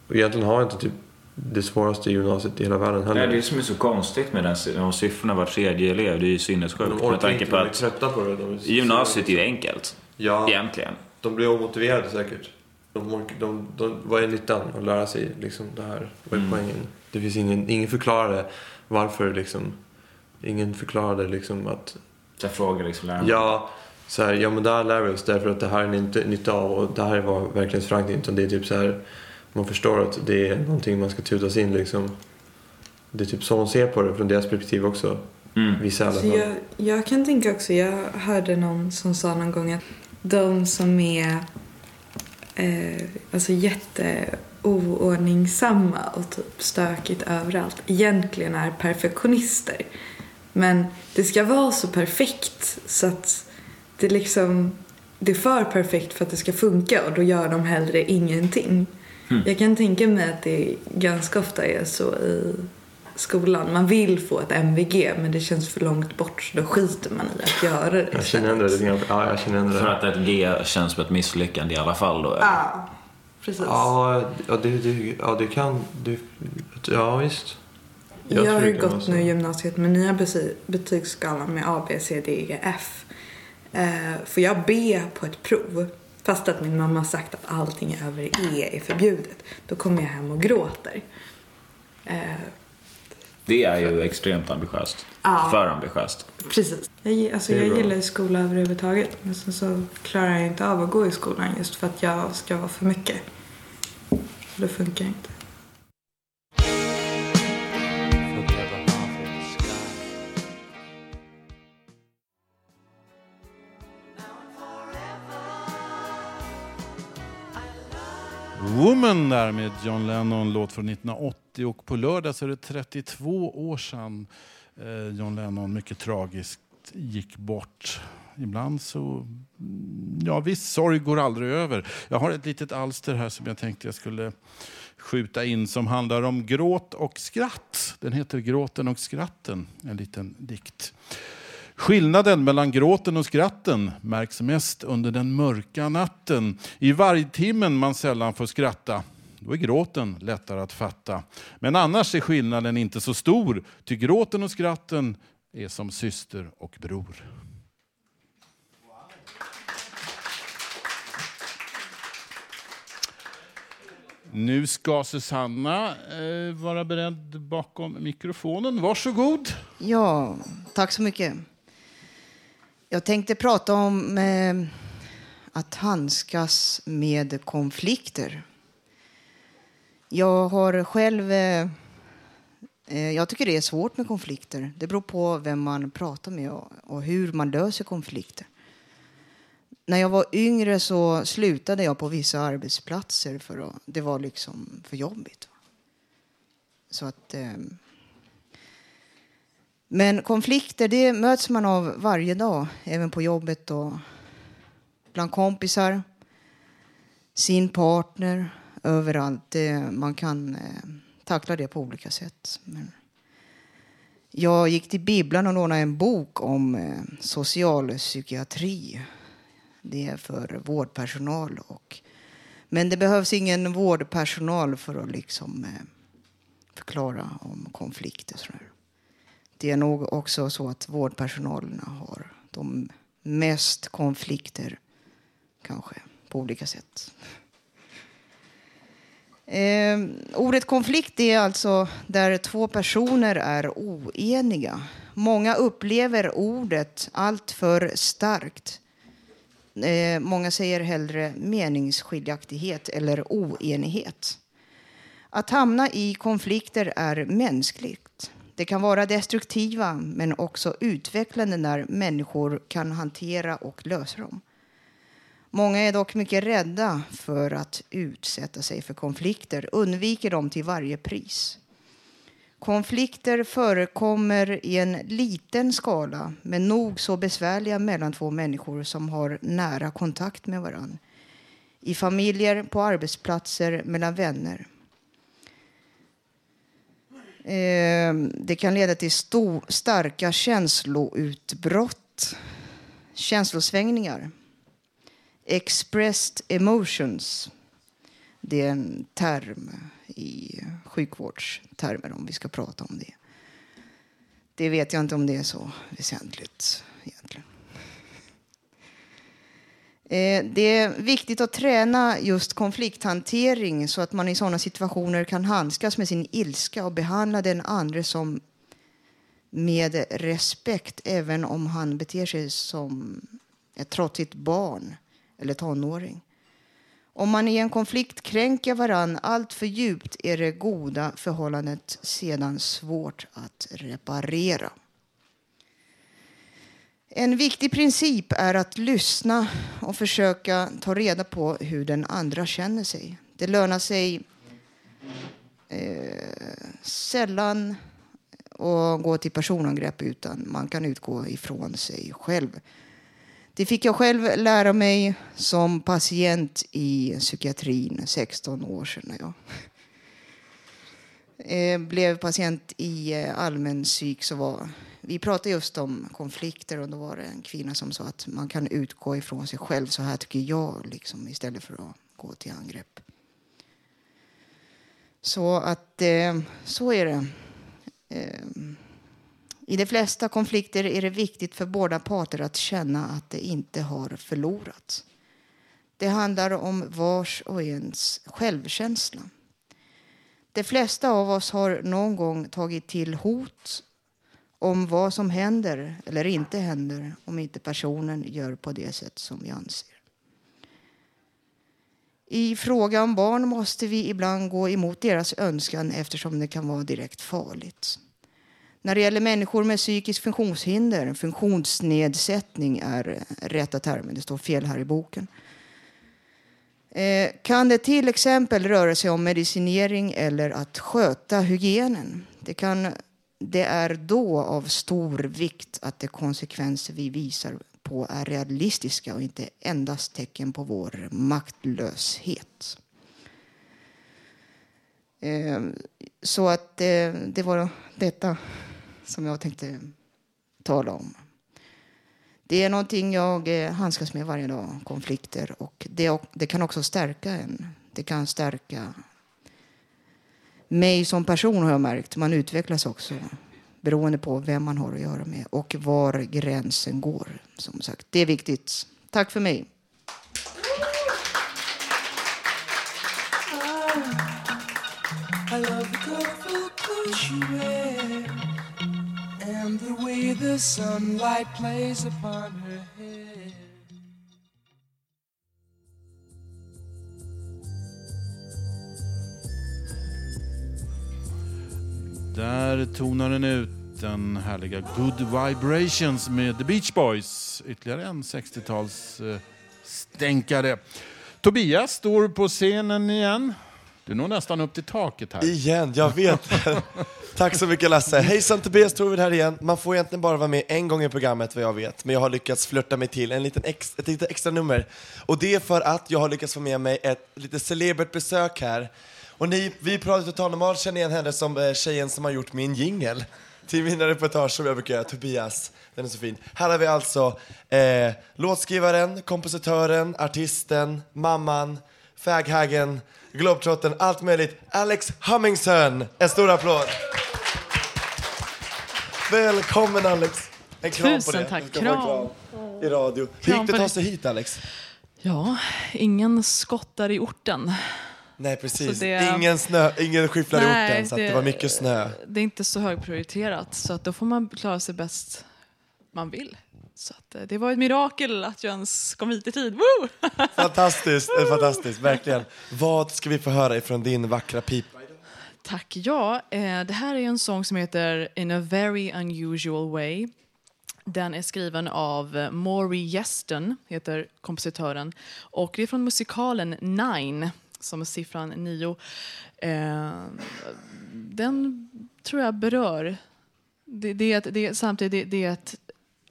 Och egentligen har inte typ det svåraste gymnasiet i hela världen heller. Nej, det är som är så konstigt med den, de siffrorna var tredje elev. Det är ju sinnessjukt. De Med tanke på att trötta på det. De gymnasiet är ju enkelt. Ja. Egentligen. De blir omotiverade säkert. De, orkar- de, de, vad är nyttan att lära sig liksom, det här? Vad är Mm. poängen? Det finns ingen, ingen förklarade varför liksom. Ingen förklarade liksom att... Så jag frågar liksom lärarna. Ja, så här, ja men det här lär vi oss därför att det här är inte nytta av och det här var verklighetsförankring. Utan det är typ så här, man förstår att det är någonting man ska tutas in liksom. Det är typ så hon ser på det från deras perspektiv också. Mm. Vissa i alla Så fall. jag, jag kan tänka också, jag hörde någon som sa någon gång att de som är eh, alltså jätte oordningsamma och typ stökigt överallt egentligen är perfektionister. Men det ska vara så perfekt så att det liksom det är för perfekt för att det ska funka och då gör de hellre ingenting. Mm. Jag kan tänka mig att det ganska ofta är så i skolan. Man vill få ett MVG men det känns för långt bort så då skiter man i att göra det. Jag känner ändå det lite grann. Ja, jag känner ändå det. För att ett G känns som ett misslyckande i alla fall då? Ja, precis. Ja, ja, det, det, ja, det kan... Det, ja, visst. Jag, tror har ju gått nu i gymnasiet med nya bety- betygsskalan med A, B, C, D, E, F. Eh, får jag B på ett prov fast att min mamma har sagt att allting över E är förbjudet. Då kommer jag hem och gråter. Eh, Det är ju extremt ambitiöst. Ja. För ambitiöst. Precis. Jag, alltså, jag bra. gillar ju skola överhuvudtaget. Men sen så klarar jag inte av att gå i skolan just för att jag ska vara för mycket. Det funkar inte. Woman där med John Lennon, låt från 1980 och på lördag så är det 32 år sedan Eh, John Lennon mycket tragiskt gick bort. Ibland så, mm, ja viss sorg går aldrig över. Jag har ett litet alster här som jag tänkte jag skulle skjuta in som handlar om gråt och skratt. Den heter Gråten och skratten, en liten dikt. Skillnaden mellan gråten och skratten märks mest under den mörka natten. I vargtimmen man sällan får skratta. Då är gråten lättare att fatta. Men annars är skillnaden inte så stor, ty gråten och skratten är som syster och bror. Nu ska Susanna eh, vara beredd bakom mikrofonen. Varsågod. Ja, tack så mycket. Jag tänkte prata om eh, att handskas med konflikter. Jag har själv... Eh, eh, jag tycker det är svårt med konflikter. Det beror på vem man pratar med och, och hur man löser konflikter. När jag var yngre så slutade jag på vissa arbetsplatser för att det var liksom för jobbigt. Så att... Eh, men konflikter det möts man av varje dag, även på jobbet och bland kompisar, sin partner, överallt. Det, man kan eh, tackla det på olika sätt. Men jag gick till bibblan och lånade en bok om eh, socialpsykiatri. Det är för vårdpersonal. Och, men det behövs ingen vårdpersonal för att liksom, eh, förklara om konflikter. Sådär. Det är nog också så att vårdpersonalen har de mest konflikter, kanske, på olika sätt. Eh, ordet konflikt är alltså där två personer är oeniga. Många upplever ordet alltför starkt. Eh, många säger hellre meningsskiljaktighet eller oenighet. Att hamna i konflikter är mänskligt. Det kan vara destruktiva men också utvecklande när människor kan hantera och lösa dem. Många är dock mycket rädda för att utsätta sig för konflikter, undviker dem till varje pris. Konflikter förekommer i en liten skala men nog så besvärliga mellan två människor som har nära kontakt med varandra. I familjer, på arbetsplatser, mellan vänner. Eh, det kan leda till stor, starka känsloutbrott, känslosvängningar. Expressed emotions. Det är en term i sjukvårdstermer om vi ska prata om det. Det vet jag inte om det är så väsentligt egentligen. Eh, det är viktigt att träna just konflikthantering så att man i sådana situationer kan handskas med sin ilska och behandla den andre som med respekt även om han beter sig som ett trotsigt barn eller tonåring. Om man i en konflikt kränker varann allt för djupt är det goda förhållandet sedan svårt att reparera. En viktig princip är att lyssna och försöka ta reda på hur den andra känner sig. Det lönar sig eh, sällan att gå till personangrepp utan man kan utgå ifrån sig själv. Det fick jag själv lära mig som patient i psykiatrin 16 år sedan. När jag eh, blev patient i eh, allmän psyk så var vi pratade just om konflikter och då var det en kvinna som sa att man kan utgå ifrån sig själv. Så här tycker jag, liksom, istället för att gå till angrepp. Så att eh, så är det. Ehm, i de flesta konflikter är det viktigt för båda parter att känna att de inte har förlorat. Det handlar om vars och ens självkänsla. De flesta av oss har någon gång tagit till hot om vad som händer eller inte händer om inte personen gör på det sätt som vi anser. I fråga om barn måste vi ibland gå emot deras önskan eftersom det kan vara direkt farligt. När det gäller människor med psykisk funktionshinder, funktionsnedsättning är rätta termen, det står fel här i boken. Eh, kan det till exempel röra sig om medicinering eller att sköta hygienen? Det, kan, det är då av stor vikt att de konsekvenser vi visar på är realistiska och inte endast tecken på vår maktlöshet. Eh, så att eh, det var detta som jag tänkte tala om. Det är någonting jag eh, handskas med varje dag, konflikter. Och det, det kan också stärka en. Det kan stärka mig som person har jag märkt. Man utvecklas också beroende på vem man har att göra med och var gränsen går. Som sagt, det är viktigt. Tack för mig. The sunlight plays upon her hair. Där tonar den ut den härliga Good Vibrations med The Beach Boys. Ytterligare en 60-tals eh, stänkare. Tobias står på scenen igen. Du nog nästan upp till taket här. Igen, jag vet. Tack så mycket Lasse. Hejsan Tobias Torvid här igen. Man får egentligen bara vara med en gång i programmet vad jag vet, men jag har lyckats flörta mig till en liten ex, ett litet extra nummer. Och det är för att jag har lyckats få med mig ett lite celebert besök här. Och ni, vi på Radio Total Normal känner igen henne som eh, tjejen som har gjort min jingel till mina reportage som jag brukar göra, Tobias. Den är så fin. Här har vi alltså eh, låtskrivaren, kompositören, artisten, mamman, faghaggen, globetrotten, allt möjligt. Alex Hummingson. En stor applåd. Välkommen Alex. En kram Tusen på det. tack. En Kram. I radio. Hur Kram gick det att ta sig hit Alex? Ja, ingen skottar i orten. Nej precis. Det- Ingen, snö, ingen skyfflar i orten så att det, det- var mycket snö. Det är inte så högprioriterat, så att då får man klara sig bäst man vill. Så att, eh, det var ett mirakel att jag ens kom hit i tid. Woo! Fantastiskt, fantastiskt, verkligen. Vad ska vi få höra ifrån din vackra pipa? Tack. Ja, eh, det här är en sång som heter In a very unusual way. Den är skriven av eh, Maury Yeston, heter kompositören. Och det är från musikalen Nine, som är siffran nio. Eh, den tror jag berör. Det, det är, ett, det samtidigt det, det är ett,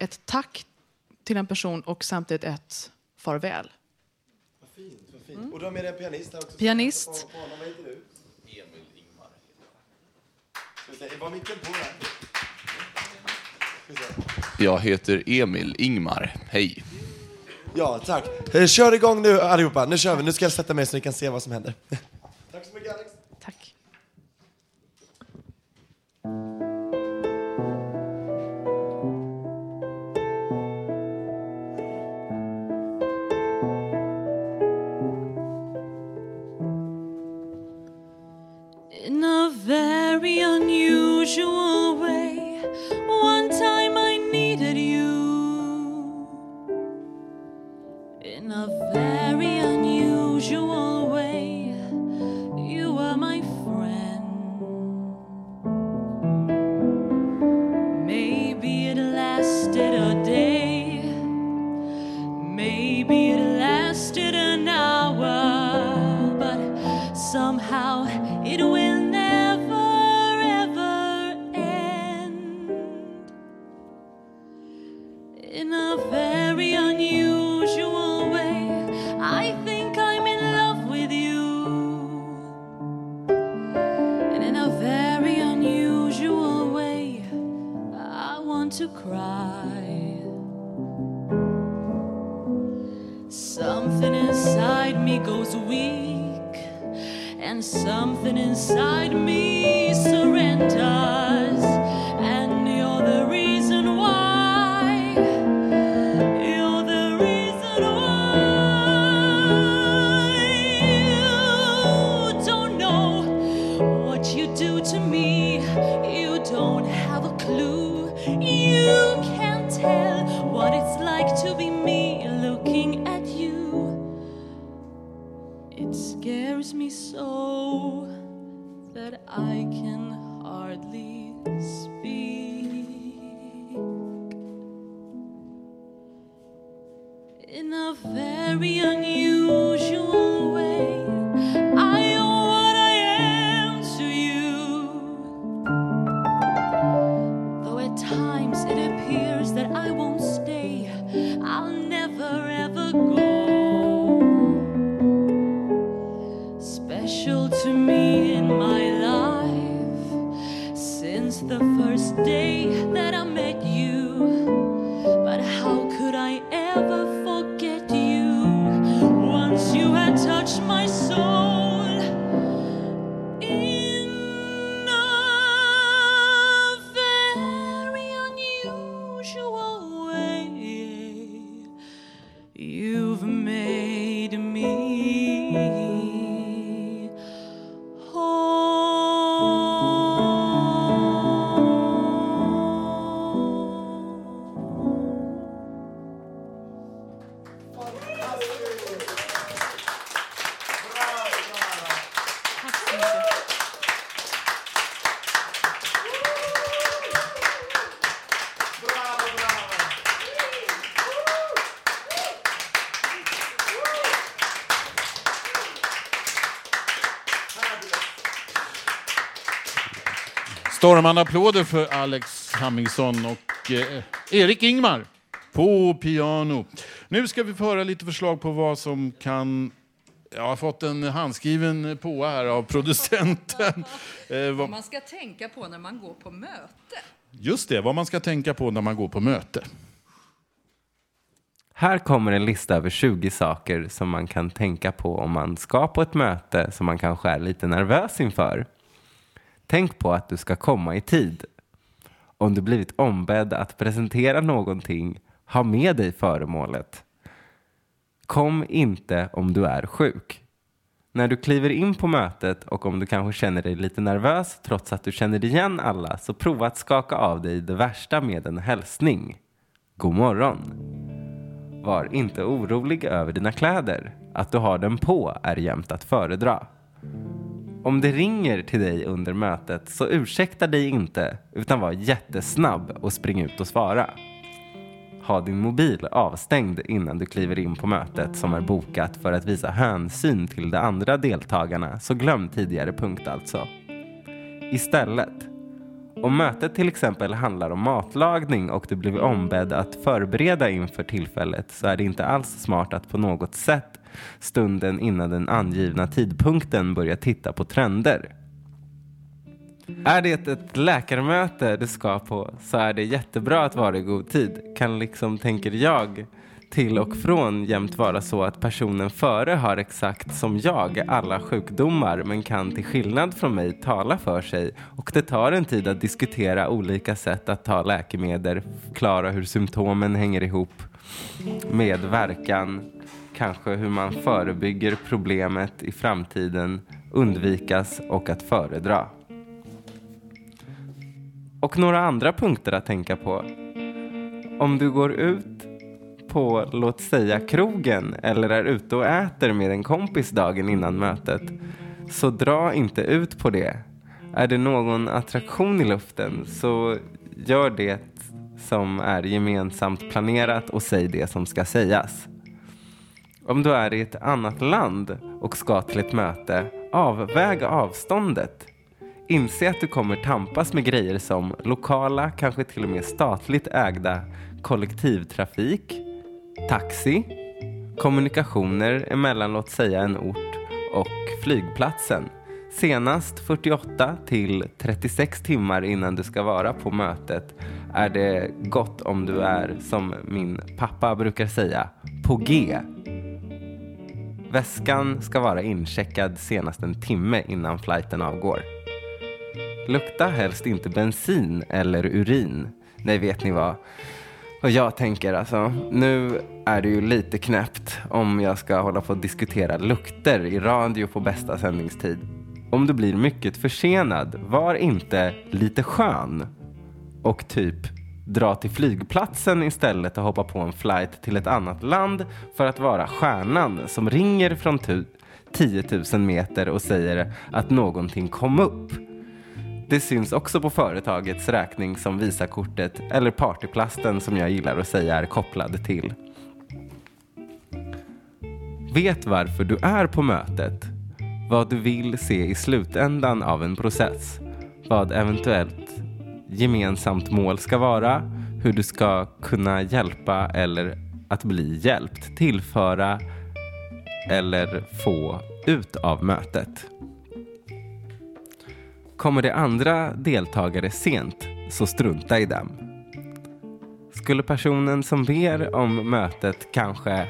ett tack till en person och samtidigt ett farväl. Och du har med dig en pianist här också. Pianist. Vad heter du? Emil Ingmar. Var micken på där? Jag heter Emil Ingmar. Hej. Ja, tack. Eh, Kör igång nu allihopa. Nu kör vi. Nu ska jag sätta mig så ni kan se vad som händer. Tack så mycket Alex. Unusual Stormande applåder för Alex Hammingsson och eh, Erik Ingmar på piano. Nu ska vi få höra lite förslag på vad som kan... Jag har fått en handskriven på här av producenten. Eh, Vad vad, man ska tänka på när man går på möte. just det, vad man ska tänka på när man går på möte. Här kommer en lista över 20 saker som man kan tänka på om man ska på ett möte som man kanske är lite nervös inför. Tänk på att du ska komma i tid. Om du blivit ombedd att presentera någonting, ha med dig föremålet. Kom inte om du är sjuk. När du kliver in på mötet och om du kanske känner dig lite nervös trots att du känner igen alla så prova att skaka av dig det värsta med en hälsning. God morgon! Var inte orolig över dina kläder. Att du har dem på är jämt att föredra. Om det ringer till dig under mötet så ursäkta dig inte utan var jättesnabb och spring ut och svara. Ha din mobil avstängd innan du kliver in på mötet som är bokat för att visa hänsyn till de andra deltagarna så glöm tidigare punkt alltså. Istället, om mötet till exempel handlar om matlagning och du blivit ombedd att förbereda inför tillfället så är det inte alls smart att på något sätt stunden innan den angivna tidpunkten börja titta på trender. Är det ett läkarmöte du ska på så är det jättebra att vara i god tid. Kan liksom, tänker jag, till och från jämt vara så att personen före har exakt som jag alla sjukdomar men kan till skillnad från mig tala för sig och det tar en tid att diskutera olika sätt att ta läkemedel, förklara hur symptomen hänger ihop med verkan, kanske hur man förebygger problemet i framtiden, undvikas och att föredra. Och några andra punkter att tänka på. Om du går ut på, låt säga krogen eller är ute och äter med en kompis dagen innan mötet, så dra inte ut på det. Är det någon attraktion i luften så gör det som är gemensamt planerat och säg det som ska sägas. Om du är i ett annat land och ska till ett möte, avväg avståndet. Inse att du kommer tampas med grejer som lokala, kanske till och med statligt ägda kollektivtrafik, taxi, kommunikationer emellan låt säga en ort och flygplatsen. Senast 48 till 36 timmar innan du ska vara på mötet är det gott om du är, som min pappa brukar säga, på G. Väskan ska vara incheckad senast en timme innan flighten avgår. Lukta helst inte bensin eller urin. Nej, vet ni vad? Och jag tänker alltså, nu är det ju lite knäppt om jag ska hålla på och diskutera lukter i radio på bästa sändningstid. Om du blir mycket försenad, var inte lite skön och typ dra till flygplatsen istället och hoppa på en flight till ett annat land för att vara stjärnan som ringer från 10 000 meter och säger att någonting kom upp. Det syns också på företagets räkning som Visakortet eller partyplasten som jag gillar att säga är kopplad till. Vet varför du är på mötet. Vad du vill se i slutändan av en process. Vad eventuellt gemensamt mål ska vara. Hur du ska kunna hjälpa eller att bli hjälpt. Tillföra eller få ut av mötet. Kommer det andra deltagare sent, så strunta i dem. Skulle personen som ber om mötet kanske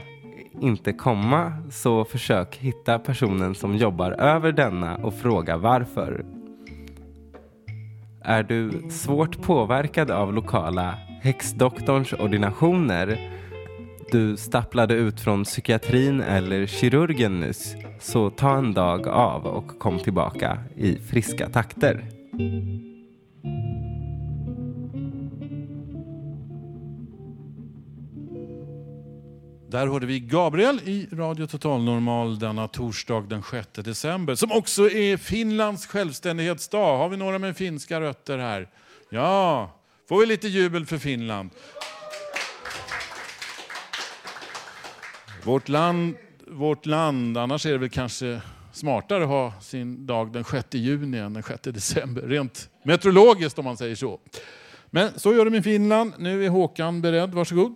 inte komma, så försök hitta personen som jobbar över denna och fråga varför. Är du svårt påverkad av lokala häxdoktorns ordinationer du stapplade ut från psykiatrin eller kirurgen nyss så ta en dag av och kom tillbaka i friska takter. Där hörde vi Gabriel i Radio Total Normal denna torsdag den 6 december, som också är Finlands självständighetsdag. Har vi några med finska rötter här? Ja, får vi lite jubel för Finland. Vårt land, vårt land, annars är det väl kanske smartare att ha sin dag den 6 juni än den 6 december, rent meteorologiskt om man säger så. Men så gör de i Finland. Nu är Håkan beredd, varsågod.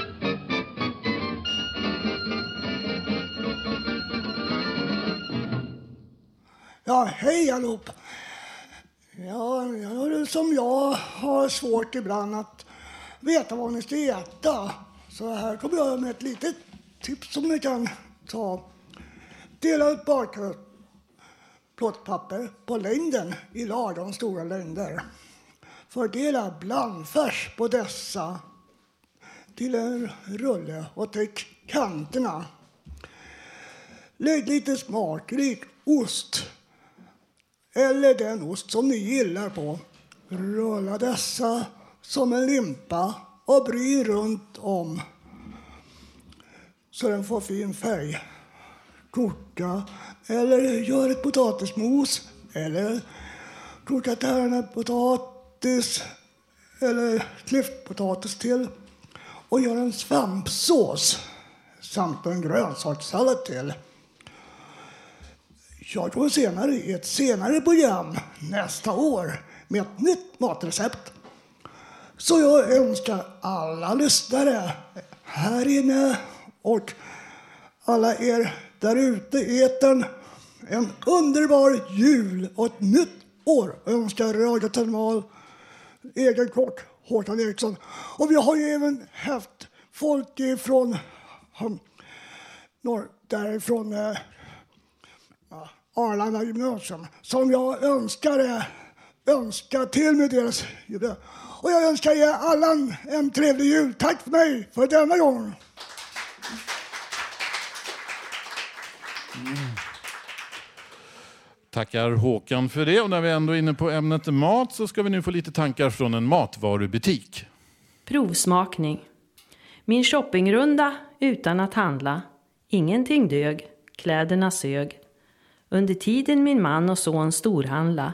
Ja, hej allihop. Ja, som jag har svårt ibland att veta vad ni ska äta. Så här kommer jag med ett litet tips som ni kan ta. Dela ut barkött. plåtpapper på längden i 18 stora längder. Fördela blandfärs på dessa till en rulle och täck kanterna. Lägg lite smakrik ost eller den ost som ni gillar på. Rulla dessa som en limpa och bry runt om så den får fin färg. Koka eller gör ett potatismos eller koka tärnepotatis eller klyftpotatis till och gör en svampsås samt en grönsakssallad till. Jag kommer senare i ett senare program nästa år med ett nytt matrecept. Så jag önskar alla lyssnare här inne och alla er där ute i etern en underbar jul och ett nytt år önskar Radio Termal egen kock Håkan Eriksson. Och vi har ju även haft folk ifrån um, norr, därifrån eh, Arlanda gymnasium som jag önskar, önskar till med deras jubileum. Och jag önskar er alla en, trevlig jul. Tack för mig för denna gång. Tackar Håkan för det. Och när vi ändå är inne på ämnet mat så ska vi nu få lite tankar från en matvarubutik. Provsmakning. Min shoppingrunda utan att handla. Ingenting dög. Kläderna sög. Under tiden min man och son storhandla.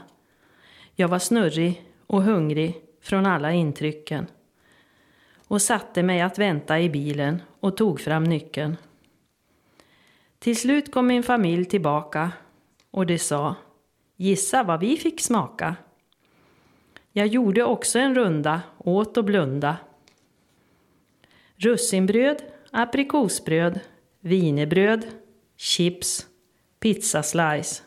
Jag var snurrig och hungrig från alla intrycken och satte mig att vänta i bilen och tog fram nyckeln. Till slut kom min familj tillbaka och de sa Gissa vad vi fick smaka. Jag gjorde också en runda, åt och blunda. Russinbröd, aprikosbröd, vinerbröd, chips, pizzaslice.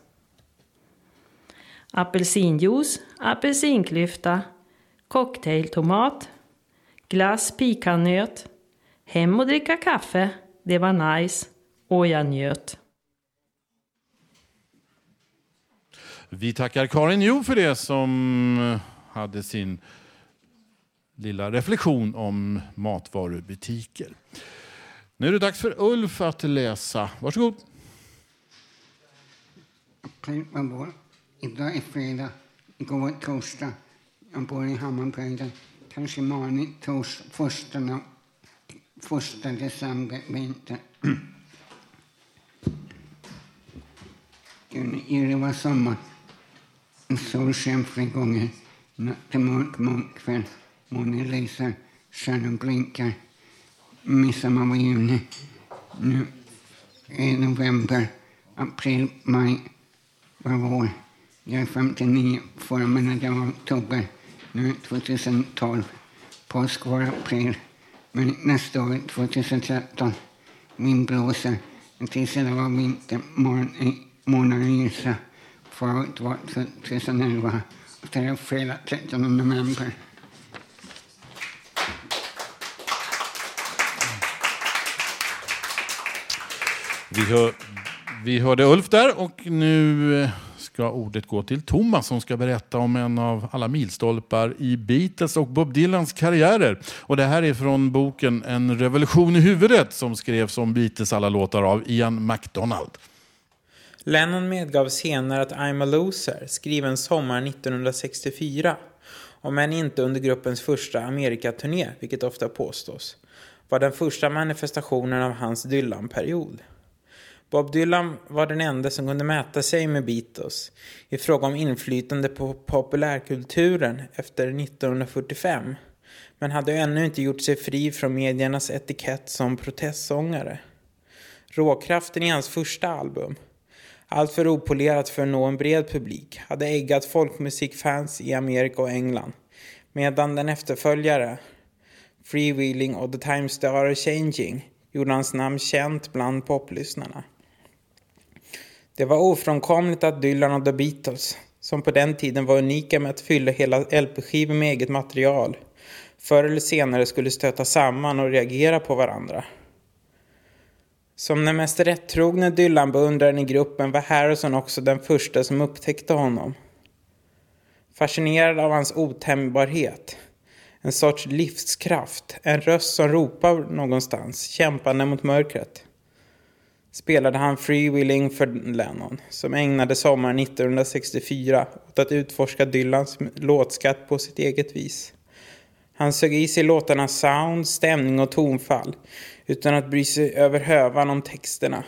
Apelsinjuice, apelsinklyfta, cocktailtomat, glass pikannöt Hem och dricka kaffe, det var nice och jag njöt. Vi tackar Karin Jo för det som eh, hade sin lilla reflektion om matvarubutiker. Nu är det dags för Ulf att läsa. Varsågod. April var. Idag är fredag. Igår torsdag. Jag bor i Hammarbyhöjden. Kanske morgon tors första, första december vinter. Gud, var sommar. Sol sken flera gånger. Natten mörk, mörk kväll. Månen lyser, stjärnor blinkar. Midsommar var juni. Nu är november, april, maj var. Jag är 59, förra månaden var oktober. Nu 2012. Påsk var april. Men nästa år, 2013, Min blåser. Tisdag, tid var vinter, månaden gissa. Förut var 2011. Och det är fredag 13 november. Vi, hör, vi hörde Ulf där och nu ska ordet gå till Thomas som ska berätta om en av alla milstolpar i Beatles och Bob Dylans karriärer. Och det här är från boken En revolution i huvudet som skrevs om Beatles alla låtar av Ian MacDonald. Lennon medgav senare att I'm a loser, skriven sommar 1964, om än inte under gruppens första Amerikaturné, vilket ofta påstås, var den första manifestationen av hans Dylan-period. Bob Dylan var den enda som kunde mäta sig med Beatles i fråga om inflytande på populärkulturen efter 1945 men hade ännu inte gjort sig fri från mediernas etikett som protestsångare. Råkraften i hans första album, alltför opolerat för att nå en bred publik, hade äggat folkmusikfans i Amerika och England medan den efterföljare, Freewheeling och The Times They Are Changing, gjorde hans namn känt bland poplyssnarna. Det var ofrånkomligt att Dylan och The Beatles, som på den tiden var unika med att fylla hela LP-skivor med eget material, förr eller senare skulle stöta samman och reagera på varandra. Som den mest rättrogne Dylan-beundraren i gruppen var Harrison också den första som upptäckte honom. Fascinerad av hans otämjbarhet, en sorts livskraft, en röst som ropar någonstans, kämpande mot mörkret spelade han Free Willing för Lennon som ägnade sommaren 1964 åt att utforska Dylans låtskatt på sitt eget vis. Han sög i sig låtarnas sound, stämning och tonfall utan att bry sig över hövan om texterna.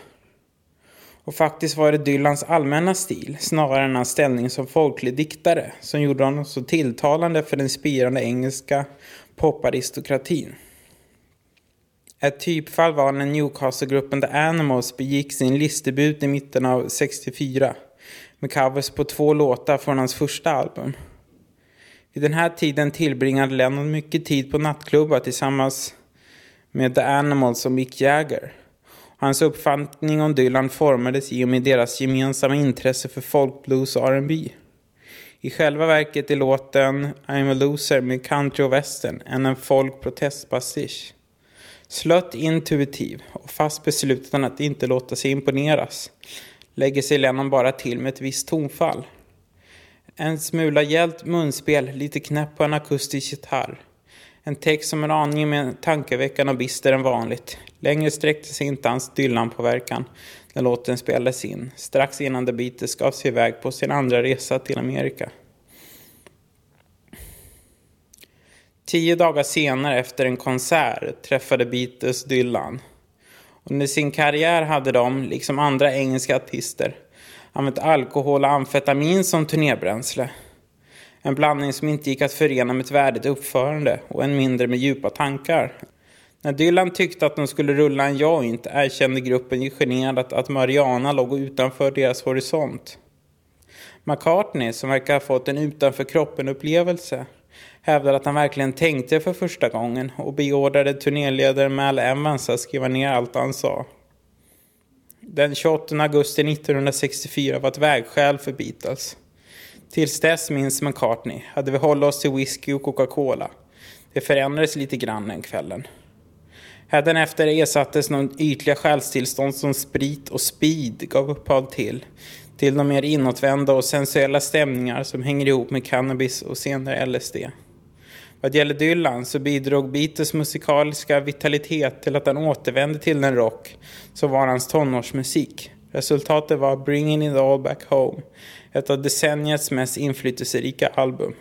Och faktiskt var det Dylans allmänna stil, snarare än hans ställning som folklig diktare, som gjorde honom så tilltalande för den spirande engelska poparistokratin. Ett typfall var när Newcastle-gruppen The Animals begick sin listdebut i mitten av 64 med covers på två låtar från hans första album. Vid den här tiden tillbringade Lennon mycket tid på nattklubbar tillsammans med The Animals och Mick Jagger. Hans uppfattning om Dylan formades i och med deras gemensamma intresse för folkblues och R&B. I själva verket är låten I'm a loser med country och western än en folkprotestpastisch. Slött intuitiv och fast besluten att inte låta sig imponeras lägger sig Lennon bara till med ett visst tonfall. En smula hjält munspel, lite knäpp på en akustisk gitarr. En text som är aningen mer tankeväckande och bister än vanligt. Längre sträckte sig inte hans Dylan-påverkan när låten spelades in, strax innan The Beatles gav sig iväg på sin andra resa till Amerika. Tio dagar senare efter en konsert träffade Beatles Dylan. Under sin karriär hade de, liksom andra engelska artister, använt alkohol och amfetamin som turnébränsle. En blandning som inte gick att förena med ett värdigt uppförande och än mindre med djupa tankar. När Dylan tyckte att de skulle rulla en joint erkände gruppen generat att Mariana låg utanför deras horisont. McCartney, som verkar ha fått en utanför kroppen-upplevelse, hävdade att han verkligen tänkte för första gången och beordrade turnéledaren Mal Evans att skriva ner allt han sa. Den 28 augusti 1964 var ett vägskäl för Beatles. Tills dess, minns McCartney, hade vi hållit oss till whisky och Coca-Cola. Det förändrades lite grann den kvällen. Hädanefter ersattes någon ytliga själstillstånd som sprit och speed gav upphov till, till de mer inåtvända och sensuella stämningar som hänger ihop med cannabis och senare LSD. Vad gäller Dylan så bidrog Beatles musikaliska vitalitet till att han återvände till den rock som var hans tonårsmusik. Resultatet var Bringing It All Back Home, ett av decenniets mest inflytelserika album.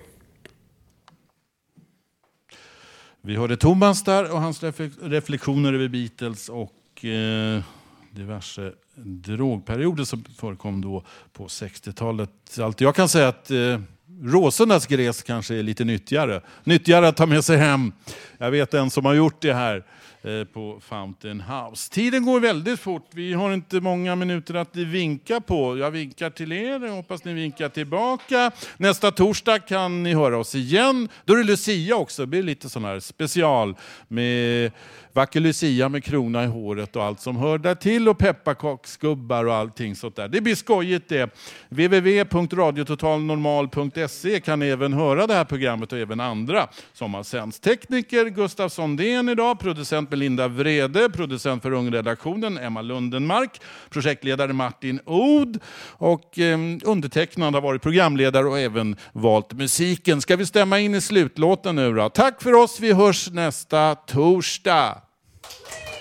Vi hörde Thomas där och hans reflektioner över Beatles och eh, diverse drogperioder som förekom då på 60-talet. Allt jag kan säga att eh, Råsundas gräs kanske är lite nyttigare. Nyttigare att ta med sig hem. Jag vet en som har gjort det här eh, på Fountain House. Tiden går väldigt fort. Vi har inte många minuter att vinka på. Jag vinkar till er. Jag hoppas ni vinkar tillbaka. Nästa torsdag kan ni höra oss igen. Då är det Lucia också. Det blir lite sån här special med vacker Lucia med krona i håret och allt som hör där till och pepparkaksgubbar och allting sånt där. Det blir skojigt det. www.radiototalnormal.se kan ni även höra det här programmet och även andra som har sänds. Tekniker Gustav Sondén idag, producent Melinda Vrede, producent för Ungredaktionen Emma Lundenmark, projektledare Martin Od och eh, undertecknad har varit programledare och även valt musiken. Ska vi stämma in i slutlåten nu då? Tack för oss, vi hörs nästa torsdag. Woo!